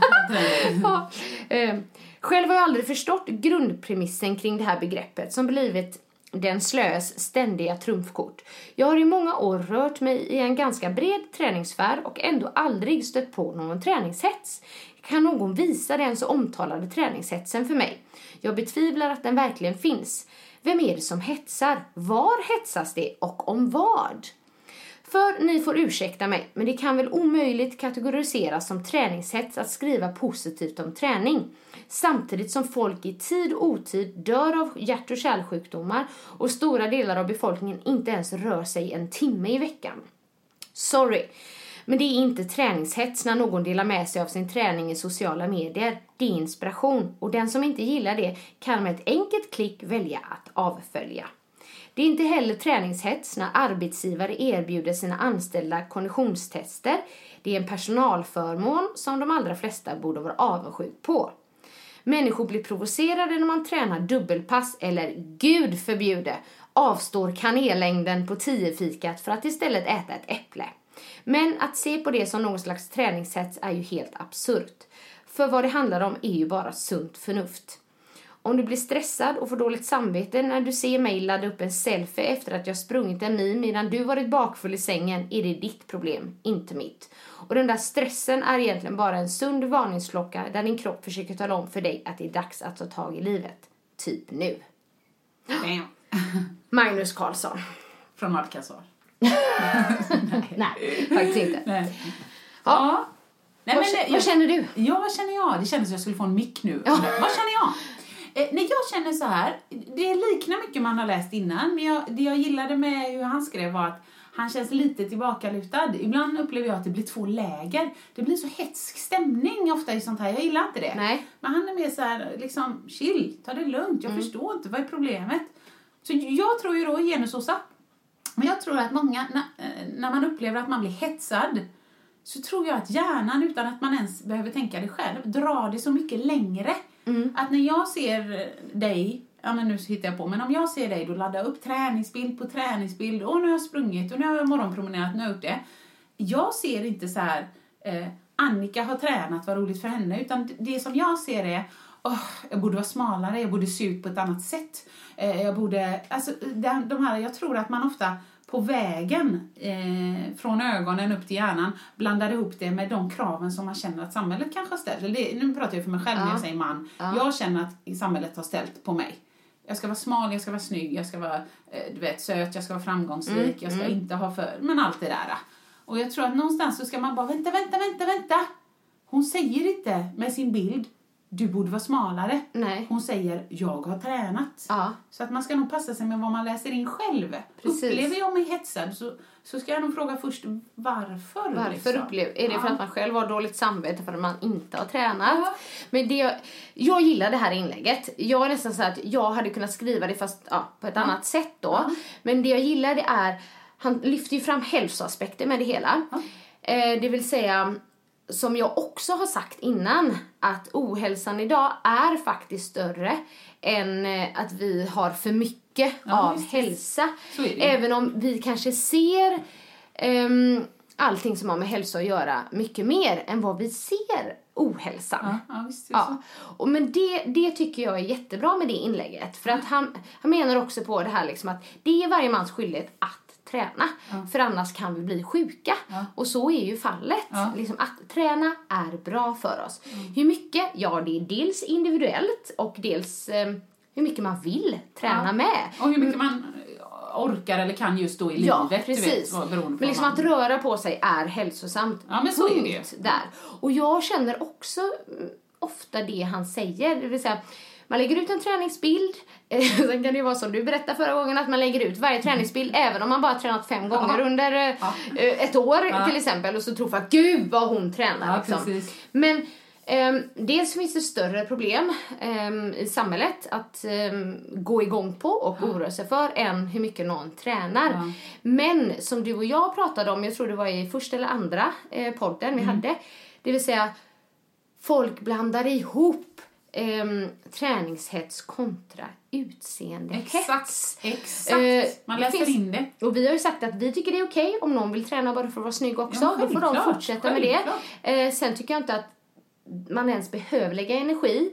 Ja. Eh, Själv har jag aldrig förstått grundpremissen kring det här begreppet som blivit den slös ständiga trumfkort. Jag har i många år rört mig i en ganska bred träningssfär och ändå aldrig stött på någon träningshets. Kan någon visa den så omtalade träningshetsen för mig? Jag betvivlar att den verkligen finns. Vem är det som hetsar? Var hetsas det och om vad? För ni får ursäkta mig, men det kan väl omöjligt kategoriseras som träningshets att skriva positivt om träning. Samtidigt som folk i tid och otid dör av hjärt och kärlsjukdomar och stora delar av befolkningen inte ens rör sig en timme i veckan. Sorry, men det är inte träningshets när någon delar med sig av sin träning i sociala medier. Det är inspiration och den som inte gillar det kan med ett enkelt klick välja att avfölja. Det är inte heller träningshets när arbetsgivare erbjuder sina anställda konditionstester. Det är en personalförmån som de allra flesta borde vara avundsjuk på. Människor blir provocerade när man tränar dubbelpass eller, gud förbjude, avstår kanellängden på tiofikat för att istället äta ett äpple. Men att se på det som någon slags träningshets är ju helt absurt. För vad det handlar om är ju bara sunt förnuft. Om du blir stressad och får dåligt samvete när du ser mig ladda upp en selfie efter att jag sprungit en mil medan du varit bakfull i sängen är det ditt problem, inte mitt. Och den där stressen är egentligen bara en sund varningsklocka där din kropp försöker tala om för dig att det är dags att ta tag i livet. Typ nu. Magnus Karlsson. Från Alcazar. Nej, faktiskt inte. Nej. Ja. Nej, vad, men, kä- jag- vad känner du? Ja, vad känner jag? Det kändes som jag skulle få en mick nu. Vad känner jag? Eh, nej, jag känner så här. Det liknar mycket man har läst innan, men jag, det jag gillade med hur han skrev var att han känns lite tillbakalutad. Ibland upplever jag att det blir två läger. Det blir så hetsk stämning ofta i sånt här. Jag gillar inte det. Nej. Men han är mer så här, liksom, chill, ta det lugnt. Jag förstår inte, vad är problemet? Så jag tror ju då genusosa. Men jag tror att många, när, eh, när man upplever att man blir hetsad, så tror jag att hjärnan, utan att man ens behöver tänka det själv, drar det så mycket längre. Att när jag ser dig, ja men nu hittar jag på, men om jag ser dig då ladda upp träningsbild på träningsbild, och nu har jag sprungit, och nu har jag morgonpromenerat, nu har jag gjort det. Jag ser inte så här, eh, Annika har tränat, vad roligt för henne, utan det- som jag ser är, åh, jag borde vara smalare, jag borde se ut på ett annat sätt. Eh, jag borde, alltså de, de här, jag tror att man ofta på vägen eh, från ögonen upp till hjärnan blandar ihop det med de kraven som man känner att samhället kanske det, nu pratar jag för mig själv när jag säger man. Jag känner att samhället har ställt på mig. Jag ska vara smal, jag ska vara snygg, jag ska vara eh, du vet, söt, jag ska vara framgångsrik, jag ska inte ha för... Men allt det där. Och jag tror att någonstans så ska man bara vänta, vänta, vänta, vänta. Hon säger inte med sin bild du borde vara smalare. Nej. Hon säger jag har tränat. Ja. Så att man ska nog passa sig med vad man läser in själv. Precis. Upplever jag mig hetsad så, så ska jag nog fråga först varför. Varför liksom. upplever Är det för Ja. att man själv har dåligt samvete för att man inte har tränat? Ja. Men det, jag- jag gillar det här inlägget. Jag är nästan så att jag hade kunnat skriva det fast ja, på ett annat sätt då. Men det jag gillar det är, han lyfter ju fram hälsoaspekter med det hela. Eh, det vill säga, som jag också har sagt innan, att ohälsan idag är faktiskt större än eh, att vi har för mycket av visst, hälsa. Även om vi kanske ser ehm, allting som har med hälsa att göra mycket mer än vad vi ser ohälsan. Ja, ja, visst Ja. Och men det, det tycker jag är jättebra med det inlägget. För att han, han menar också på det här liksom att det är varje mans skyldighet att träna. För annars kan vi bli sjuka. Och så är ju fallet. Ja. Liksom att träna är bra för oss. Hur mycket? Ja, det är dels individuellt och dels eh, hur mycket man vill träna Ja. med. Och hur mycket man orkar eller kan just då i Ja, livet. precis. Du vet, men liksom vad att man- röra på sig är hälsosamt. Ja, men så är det där. Och jag känner också mm, ofta det han säger. Det vill säga, man lägger ut en träningsbild. Eh, Sen kan det ju vara som du berättade förra gången att man lägger ut varje träningsbild även om man bara tränat fem gånger under eh, eh, ett år till exempel. Och så tror folk, gud vad hon tränar. Ja, liksom. Men ehm, dels finns det större problem ehm, i samhället att ehm, gå igång på och oroa sig för än hur mycket någon tränar. Men som du och jag pratade om, jag tror det var i första eller andra eh, podden vi hade, det vill säga folk blandar ihop ehm, träningshets kontra utseendehets. Exakt, exakt. Eh, Man läser finns- in det. Och vi har ju sagt att vi tycker det är okej om någon vill träna bara för att vara snygg också. Ja, Då får de självklart, fortsätta med det. Eh, sen tycker jag inte att man ens behöver lägga energi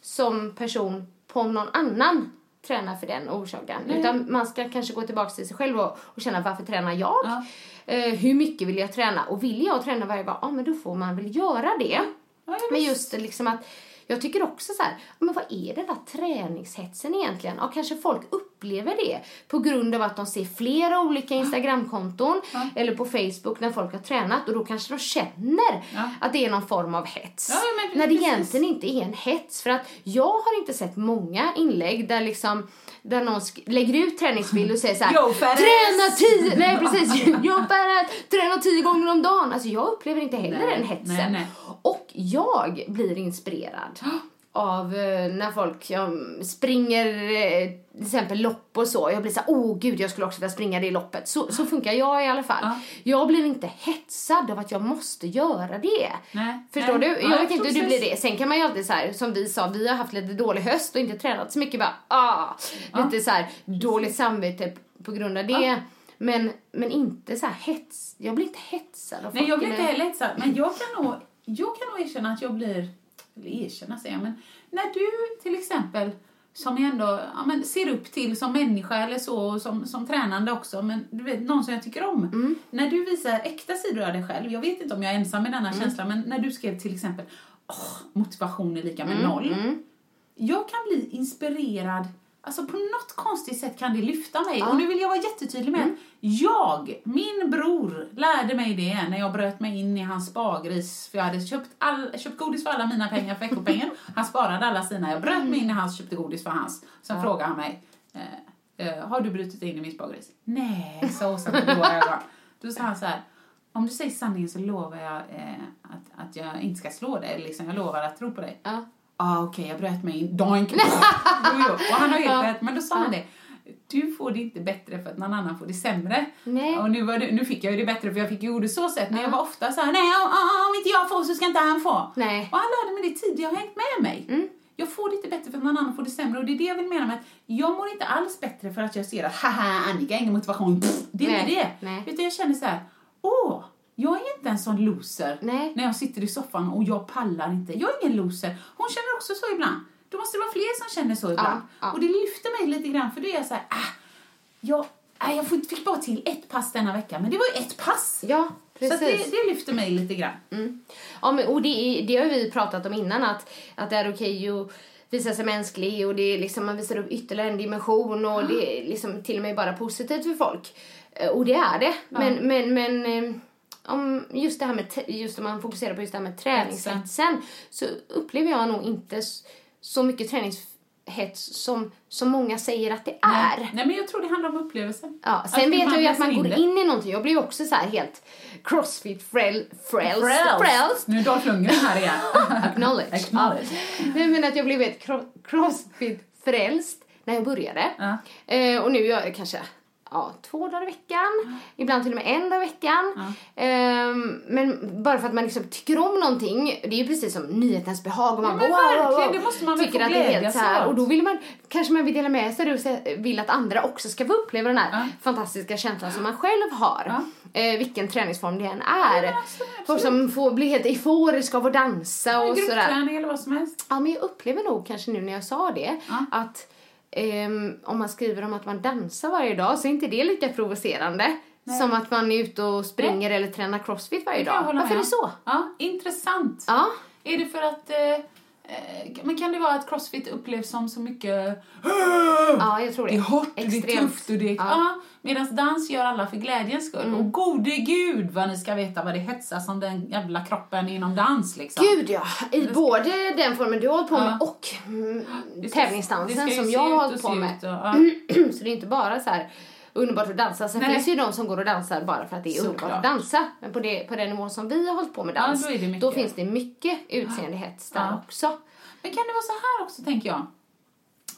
som person på om någon annan tränar för den orsaken. Utan man ska kanske gå tillbaka till sig själv och, och känna varför tränar jag? Ja. Eh, hur mycket vill jag träna? Och vill jag träna varje dag, ja men då får man väl göra det. Ja, Men just liksom att jag tycker också så här, men vad är den där träningshetsen egentligen? Ja, kanske folk upplever det på grund av att de ser flera olika Instagramkonton eller på Facebook när folk har tränat och då kanske de känner Ja. att det är någon form av hets. Ja, men när det precis. egentligen inte är en hets. För att jag har inte sett många inlägg där liksom där någon lägger ut träningsbild och säger så här, träna ass." tio, nej precis, jag träna tio gånger om dagen. Alltså jag upplever inte heller Nej, den hetsen. nej, nej. Och jag blir inspirerad av eh, när folk ja, springer eh, till exempel lopp och så. Jag blir så åh gud jag skulle också vilja springa det loppet. Så, så funkar jag i alla fall. Ja. Jag blir inte hetsad av att jag måste göra det. Nej, Förstår nej. du? Ja, Jag jag vet inte hur du blir det. Sen kan man ju alltid så här, som vi sa, vi har haft lite dålig höst och inte tränat så mycket. Bara, ah, lite så här dåligt samvete på grund av det. Men, men inte så här hets. Jag blir inte hetsad av Nej, jag blir inte eller- heller hetsad. Men jag kan, nog, jag kan nog erkänna att jag blir... Eller erkänna säger jag, men när du till exempel som jag ändå ja, men ser upp till som människa eller så, och som, som tränande också, men du vet, någon som jag tycker om. Mm. När du visar äkta sidor av dig själv, jag vet inte om jag är ensam med denna Mm. känsla, men när du skrev till exempel åh, motivation är lika med Mm, noll. Jag kan bli inspirerad, alltså på något konstigt sätt kan det lyfta mig. Och nu vill jag vara jättetydlig med att jag, min bror, lärde mig det när jag bröt mig in i hans spargris. För jag hade köpt, all, köpt godis för alla mina pengar, för veckopengen. Han sparade alla sina. Jag bröt mig in i hans, köpte godis för hans. Sen frågade han mig, eh, eh, har du brutit in i min spargris? Nej, sa Åsa med blåa ögon. Då sa han så här, om du säger sanningen så lovar jag eh, att, att jag inte ska slå dig. Liksom, jag lovar att tro på dig. Ja. Ah, okej, jag bröt mig in. Jo. Och han har helt rätt. Men då sa han det. Du får det inte bättre för att någon annan får det sämre. Nej. Och nu, var det, nu fick jag ju det bättre för jag fick ju godis så sätt. Men jag var ofta så här, nej om, inte jag får så ska inte han få. Nej. Och han lärde mig det tidigt, jag har hängt med mig. Jag får det inte bättre för att någon annan får det sämre. Och det är det jag vill mena med att jag mår inte alls bättre för att jag ser att haha, Annika har ingen motivation. Pff, det är Nej, inte det. nej. Utan jag känner så här, åh, jag är inte en sån loser Nej. när jag sitter i soffan och jag pallar inte. Jag är ingen loser. Hon känner också så ibland. Då måste det vara fler som känner så ibland. ja. Och det lyfter mig lite grann för då är jag så här, ah, jag, ah, jag fick bara till ett pass denna vecka, men det var ju ett pass. Ja, Så precis. att det, det lyfter mig lite grann. Ja, men, och det, det har vi pratat om innan, att, att det är okej att visa sig mänsklig och det är liksom, man visar upp ytterligare en dimension och det är liksom till och med bara positivt för folk. Eh, Och det är det. Men, men, men eh, om just det här med, just om man fokuserar på just det här med träningshetsen så upplever jag nog inte så mycket träningshets som, som många säger att det är. Nej. Nej, men jag tror det handlar om upplevelsen. Ja, sen vet jag ju att man går det. in i någonting. Jag blir också så här helt crossfit frälst. Frälst. frälst. Nu är Dolph Lundgren här igen. Acknowledge. Acknowledge. Ja. Men att jag blev helt cro- crossfit-frälst när jag började. Ja. Eh, och nu gör jag kanske ja, två dagar i veckan. Ibland till och med en dag i veckan. Ehm, men bara för att man liksom tycker om någonting. Det är ju precis som nyhetens behag. Och man Ja, wow, wow, det måste man tycker att det är helt så här. Och då vill man, kanske man vill dela med sig och vill att andra också ska få uppleva den här Ja. fantastiska känslan som man själv har. Ja. Eh, vilken träningsform det än är. Ja, absolut, Folk som får bli helt euforiska av att dansa och sådär. Gruppträning eller vad som helst. Ja, men jag upplever nog kanske nu när jag sa det Ja. att ehm, om man skriver om att man dansar varje dag så är inte det lika provocerande som att man är ute och springer eller tränar crossfit varje Det dag. Varför är med det om. så? Ja, intressant. Ja. Är det för att... Eh, eh, men kan det vara att crossfit upplevs som så mycket... Ja, jag tror det. Det är hårt, det är Extremt. tufft och det är... Ja. Ja. Medan dans gör alla för glädjens skull. Och gode gud vad ni ska veta vad det hetsas om den jävla kroppen inom dans liksom. Gud ja, i både den formen du har hållit på med Ja. och mm, Det ska- tävlingsdansen det ska som jag har hållit på med. och- ja. Så det är inte bara så här underbart att dansa. Sen Nej. finns det ju de som går och dansar bara för att det är Såklart. underbart att dansa. Men på, det, på den nivån som vi har hållit på med Ja, dans, då är det mycket. finns det mycket utseendehets där Ja. också. Men kan det vara så här också, tänker jag?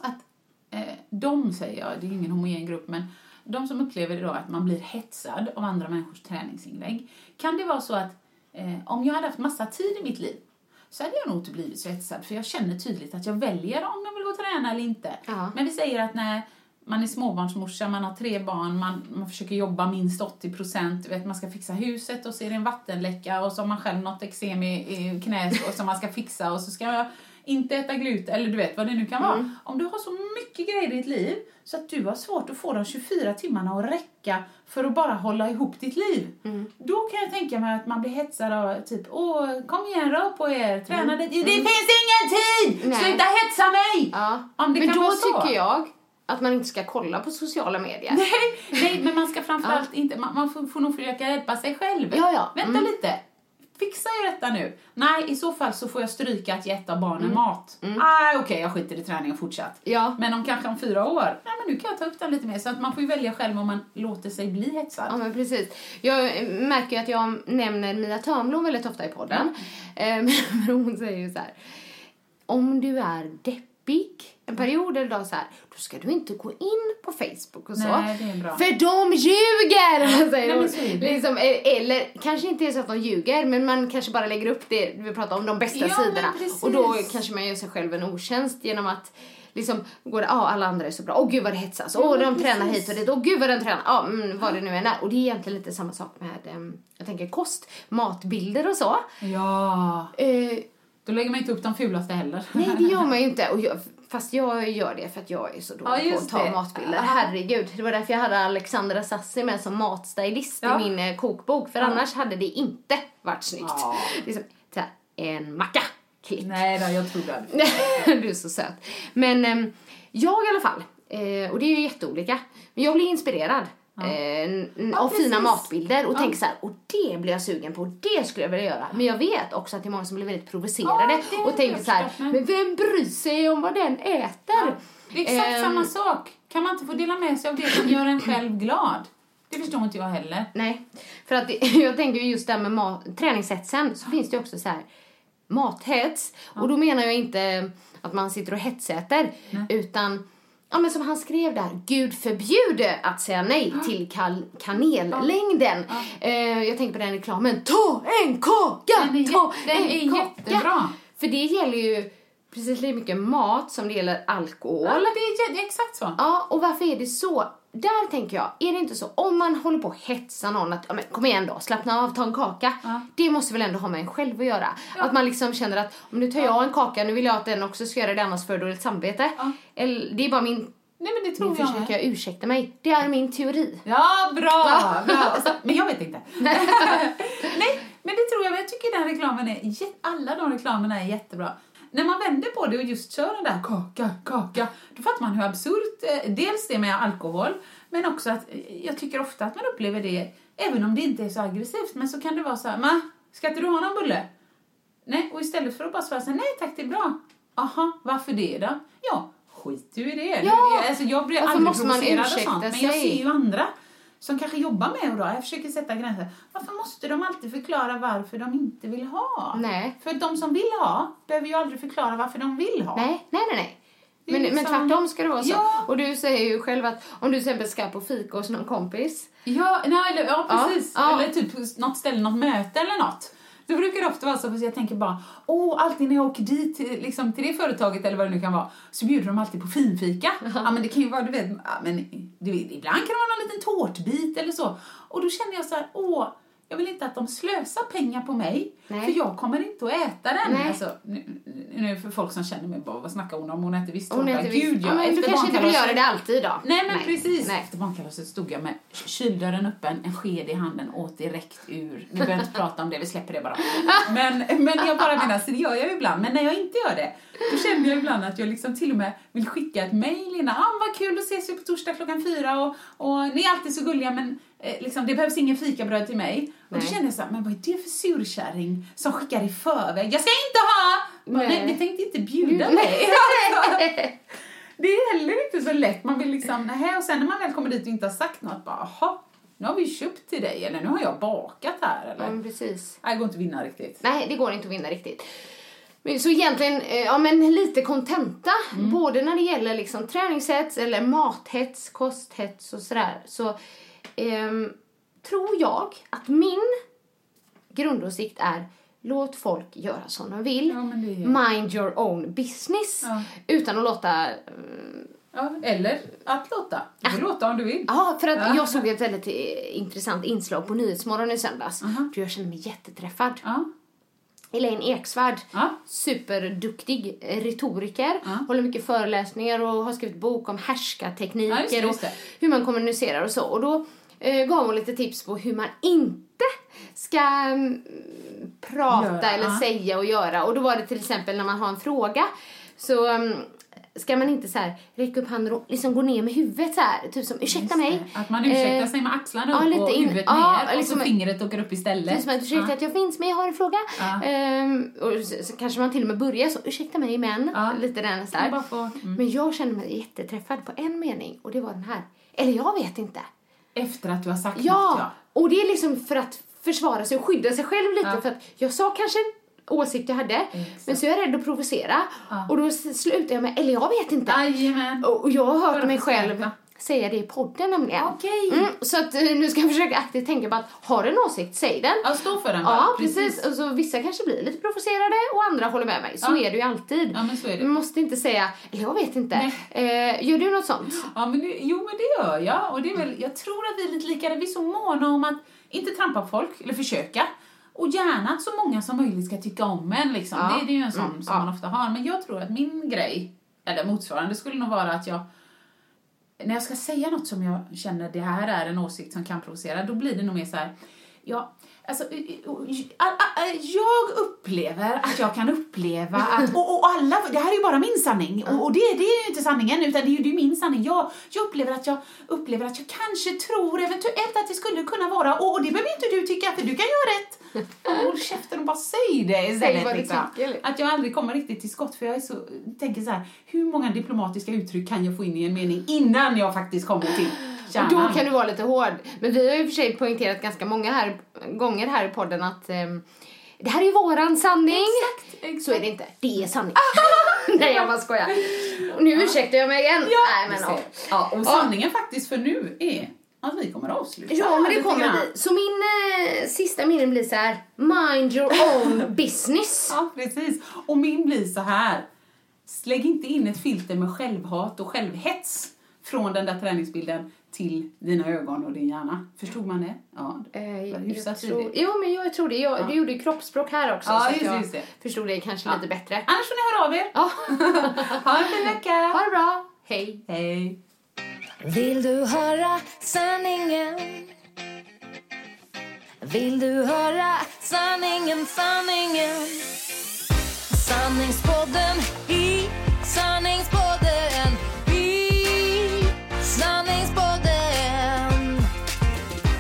Att eh, de, säger jag, det är ingen homogen grupp, men de som upplever då att man blir hetsad av andra människors träningsinlägg. Kan det vara så att eh, om jag hade haft massa tid i mitt liv så hade jag nog inte blivit så hetsad. För jag känner tydligt att jag väljer om jag vill gå och träna eller inte. Ja. Men vi säger att när man är småbarnsmorsa, man har tre barn, man, man försöker jobba minst 80 procent, man ska fixa huset och så är det en vattenläcka och så har man själv något eksem i, i knät och som man ska fixa och så ska jag inte äta gluten, eller du vet vad det nu kan vara. Om du har så mycket grejer i ditt liv så att du har svårt att få de 24 timmarna att räcka för att bara hålla ihop ditt liv. Då kan jag tänka mig att man blir hetsad av typ, åh, kom igen, rör på er, träna det. Det finns ingen tid! Nej. Sluta hetsa mig! Ja. Om det men kan då vara så. tycker jag att man inte ska kolla på sociala medier. Nej, nej, men man ska framförallt inte, man, man får, får nog försöka hjälpa sig själv. Ja, ja. Vänta Mm. lite. Fixar jag detta nu? Nej, i så fall så får jag stryka att ge ett av barnen Mm. mat. Nej, okej, jag skiter i träning och fortsatt. Ja. Men om kanske om fyra år, nej men nu kan jag ta upp den lite mer. Så att man får ju välja själv om man låter sig bli hetsad. Ja, men precis. Jag märker ju att jag nämner Mia Törnblom väldigt ofta i podden. Men hon säger ju så här. Om du är deppig en period eller dag så här, då ska du inte gå in på Facebook och så. Nej. För de ljuger! säger Nej, liksom, eh, eller kanske inte är så att de ljuger, men man kanske bara lägger upp det vi pratar om, de bästa Ja, sidorna. precis. Och då kanske man gör sig själv en otjänst genom att liksom går det, ja alla andra är så bra, åh gud vad det hetsas, åh Ja, de men tränar precis. hit och dit, åh gud vad den tränar, ja mm, vad det nu än är. Och det är egentligen lite samma sak med, em, jag tänker kost, matbilder och så. Ja. Eh, Då lägger man inte upp de fulaste heller. nej det gör man ju inte, och jag, fast jag gör det för att jag är så Ja, dålig på just att ta det. matbilder. Ja. Herregud, det var därför jag hade Alexandra Sassi med som matstylist Ja. i min eh, kokbok, för Ja. annars hade det inte varit snyggt. Ja. Liksom, här, en macka, klick. Nej då, jag tror det. du är så söt. Men ehm, jag i alla fall, eh, och det är ju jätteolika, men jag blir inspirerad eh, n- av precis. fina matbilder och Ja. tänker så här, och det blir jag sugen på, och det skulle jag vilja göra. Men jag vet också att det är många som blir väldigt provocerade Ja, det och tänker så här, men- vem bryr sig om vad den äter? Det är exakt Ehm, samma sak. Kan man inte få dela med sig av det som gör en själv glad? Det förstår inte jag heller. Nej, för att det, jag tänker ju just där med mat, träningshetsen så finns det också så här mathets. Och då menar jag inte att man sitter och hetsäter utan Ja men som han skrev där, Gud förbjude att säga nej till kal- kanellängden. Eh, jag tänker på den reklamen, ta en kaka! Den är ta den en är kaka! jättebra. För det gäller ju precis lika mycket mat som det gäller alkohol. Ja, det är exakt så. Ja, och varför är det så? Där tänker jag, är det inte så, om man håller på att hetsa någon att, ja, men kom igen då, slappna av, ta en kaka. Det måste väl ändå ha med en själv att göra. Att man liksom känner att, om nu tar jag en kaka, nu vill jag att den också ska göra det annars för dåligt samvete. Eller, det är bara min, Nej, men det tror nu jag försöker jag ursäkta mig. Det är min teori. Ja, bra! bra. Men jag vet inte. Nej, men det tror jag. Men jag tycker den reklamen är... Alla de reklamerna är jättebra. När man vänder på det och just kör den där kaka, kaka, då fattar man hur absurt eh, dels det med alkohol, men också att eh, jag tycker ofta att man upplever det, även om det inte är så aggressivt, men så kan det vara så här, ma, ska inte du ha någon bulle? Nej, och istället för att bara svara så här, nej tack det är bra. Aha, varför det då? Ja, skit du i det. Ja! Alltså, jag blir Varför aldrig måste man ursäkta sånt, men jag ser ju andra som kanske jobbar med då, jag försöker sätta gränser. Varför måste de alltid förklara varför de inte vill ha? Nej. För de som vill ha behöver ju aldrig förklara varför de vill ha. Nej, nej, nej. nej. Det Men, men liksom- tvärtom ska det vara så. Ja. Och du säger ju själv att om du till exempel ska på fika hos någon kompis. Ja, nej, eller, ja precis. Ja, ja. Eller typ på något ställe, något möte eller något. Då brukar det ofta vara så, för jag tänker bara, åh, alltid när jag åker dit till, liksom, till det företaget eller vad det nu kan vara, så bjuder de alltid på finfika. ja, men det kan ju vara, du vet, ja, men du vet, ibland kan det vara någon liten tårtbit eller så. Och då känner jag så här, åh, jag vill inte att de slösar pengar på mig, Nej. för jag kommer inte att äta den. Nej. Alltså, nu, nu för folk som känner mig, bara, vad snackar hon om? Hon äter visst Hon tårta. äter visst- Gud, ja, men du kanske inte vill göra det alltid då? Nej men precis. Nej. Efter barnkalaset stod jag med kyldörren öppen, en sked i handen, åt direkt ur. Vi behöver inte prata om det, vi släpper det bara. Men, men jag bara menar, så det gör jag ju ibland. Men när jag inte gör det, då känner jag ibland att jag liksom till och med vill skicka ett mejl innan. Ah, vad kul, då ses vi på torsdag klockan fyra och, och ni är alltid så gulliga men eh, liksom, det behövs ingen fikabröd till mig. Och då Nej. känner jag så här, men vad är det för surkärring som skickar i förväg? Jag ska inte ha! Nej, Nej. nej vi tänkte inte bjuda mig. Det är heller inte så lätt. Man vill liksom, nähä, och sen när man väl kommer dit och inte har sagt något, bara, jaha, nu har vi köpt till dig, eller nu har jag bakat här, eller? Ja, men precis. Nej, det går inte att vinna riktigt. Nej, det går inte att vinna riktigt. Så egentligen, eh, ja men lite kontenta. Både när det gäller liksom träningshets eller mathets, kosthets och sådär. Så ehm, tror jag att min grundåsikt är låt folk göra som de vill. Ja, Mind your own business. Ja. Utan att låta Ja, eller att låta. Du får låta om du vill. Ja, för att Ja. jag såg ett väldigt eh, intressant inslag på Nyhetsmorgon i söndags. Då jag kände mig jätteträffad. Ja. Elaine Eksvärd, Ja. superduktig retoriker, håller mycket föreläsningar och har skrivit bok om Ja, härskartekniker just det, just och det. hur man kommunicerar och så. Och då eh, gav hon lite tips på hur man inte ska mm, prata Göra, eller ja. säga och göra. Och då var det till exempel när man har en fråga så mm, ska man inte så här räcka upp handen och liksom gå ner med huvudet så här, typ som ursäkta mig. Att man ursäktar Eh, sig med axlarna ja, upp lite och in- huvudet ja, ner och liksom- så fingret åker upp istället. Liksom att, ursäkta Ja. att jag finns men jag har en fråga. Ja. Ehm, och så, så kanske man till och med börjar så, ursäkta mig men. Ja. Lite den så här. får- mm. Men jag kände mig jätteträffad på en mening och det var den här. Eller jag vet inte. Efter att du har sagt Ja, något, ja. och det är liksom för att försvara sig och skydda sig själv lite för att jag sa kanske åsikt jag hade men så är jag rädd att provocera och då slutar jag med, eller jag vet inte. Jajamän. Och jag har hört mig själv säga det i podden nämligen. Okej. Mm, så att eh, nu ska jag försöka aktivt tänka på att har du en åsikt, säg den. Ja, stå för den bara. Ja, precis. Och så vissa kanske blir lite provocerade och andra håller med mig. Så Ja. är det ju alltid. Ja, men så är det. Man måste inte säga, "Eller jag vet inte. Eh, gör du något sånt? Ja, men det, jo, men det gör jag. Och det är väl, jag tror att vi är lite lika. Vi är så måna om att inte trampa folk, eller försöka. Och gärna att så många som möjligt ska tycka om en. Liksom. Ja. Det, det är ju en sån Mm, som ja. man ofta har. Men jag tror att min grej, eller motsvarande, skulle nog vara att jag när jag ska säga något som jag känner det här är en åsikt som kan provocera, då blir det nog mer så här. Ja, alltså, jag upplever att jag kan uppleva att, och, och alla, det här är ju bara min sanning, och, och det, det är ju inte sanningen, utan det är ju det är min sanning. Jag, jag upplever att jag upplever att jag kanske tror eventuellt att det skulle kunna vara, och, och det behöver inte du tycka, för du kan göra rätt. Håll käften och bara säg det istället. du liksom. tycker. Att jag aldrig kommer riktigt till skott, för jag är så, tänker så här, hur många diplomatiska uttryck kan jag få in i en mening innan jag faktiskt kommer till Och kärnan? då kan du vara lite hård. Men vi har ju och för sig poängterat ganska många här, gånger här i podden att ehm, det här är ju våran sanning. exakt. Så är det inte. Det är sanning. Nej, jag bara skojar. Och nu ursäktar jag mig igen. Nej, men, ja. ja, och sanningen faktiskt för nu är att vi kommer att avsluta Ja, men det kommer vi. Så min eh, sista mening blir så här. Mind your own business. Ja, precis. Och min blir så här. Lägg inte in ett filter med självhat och självhets från den där träningsbilden till dina ögon och din hjärna. Förstod man det? Ja, det Eh, jag tror, jo, men jag tror det. Jag, Du gjorde ju kroppsspråk här också. Ja, så just det, jag just det. förstod det kanske lite bättre. Annars får ni höra av er. Ja. Ha en fin vecka. Ha det bra. Hej. Hej. Vill du höra sanningen? Vill du höra sanningen, sanningen? Sanningspodden i sanningspodden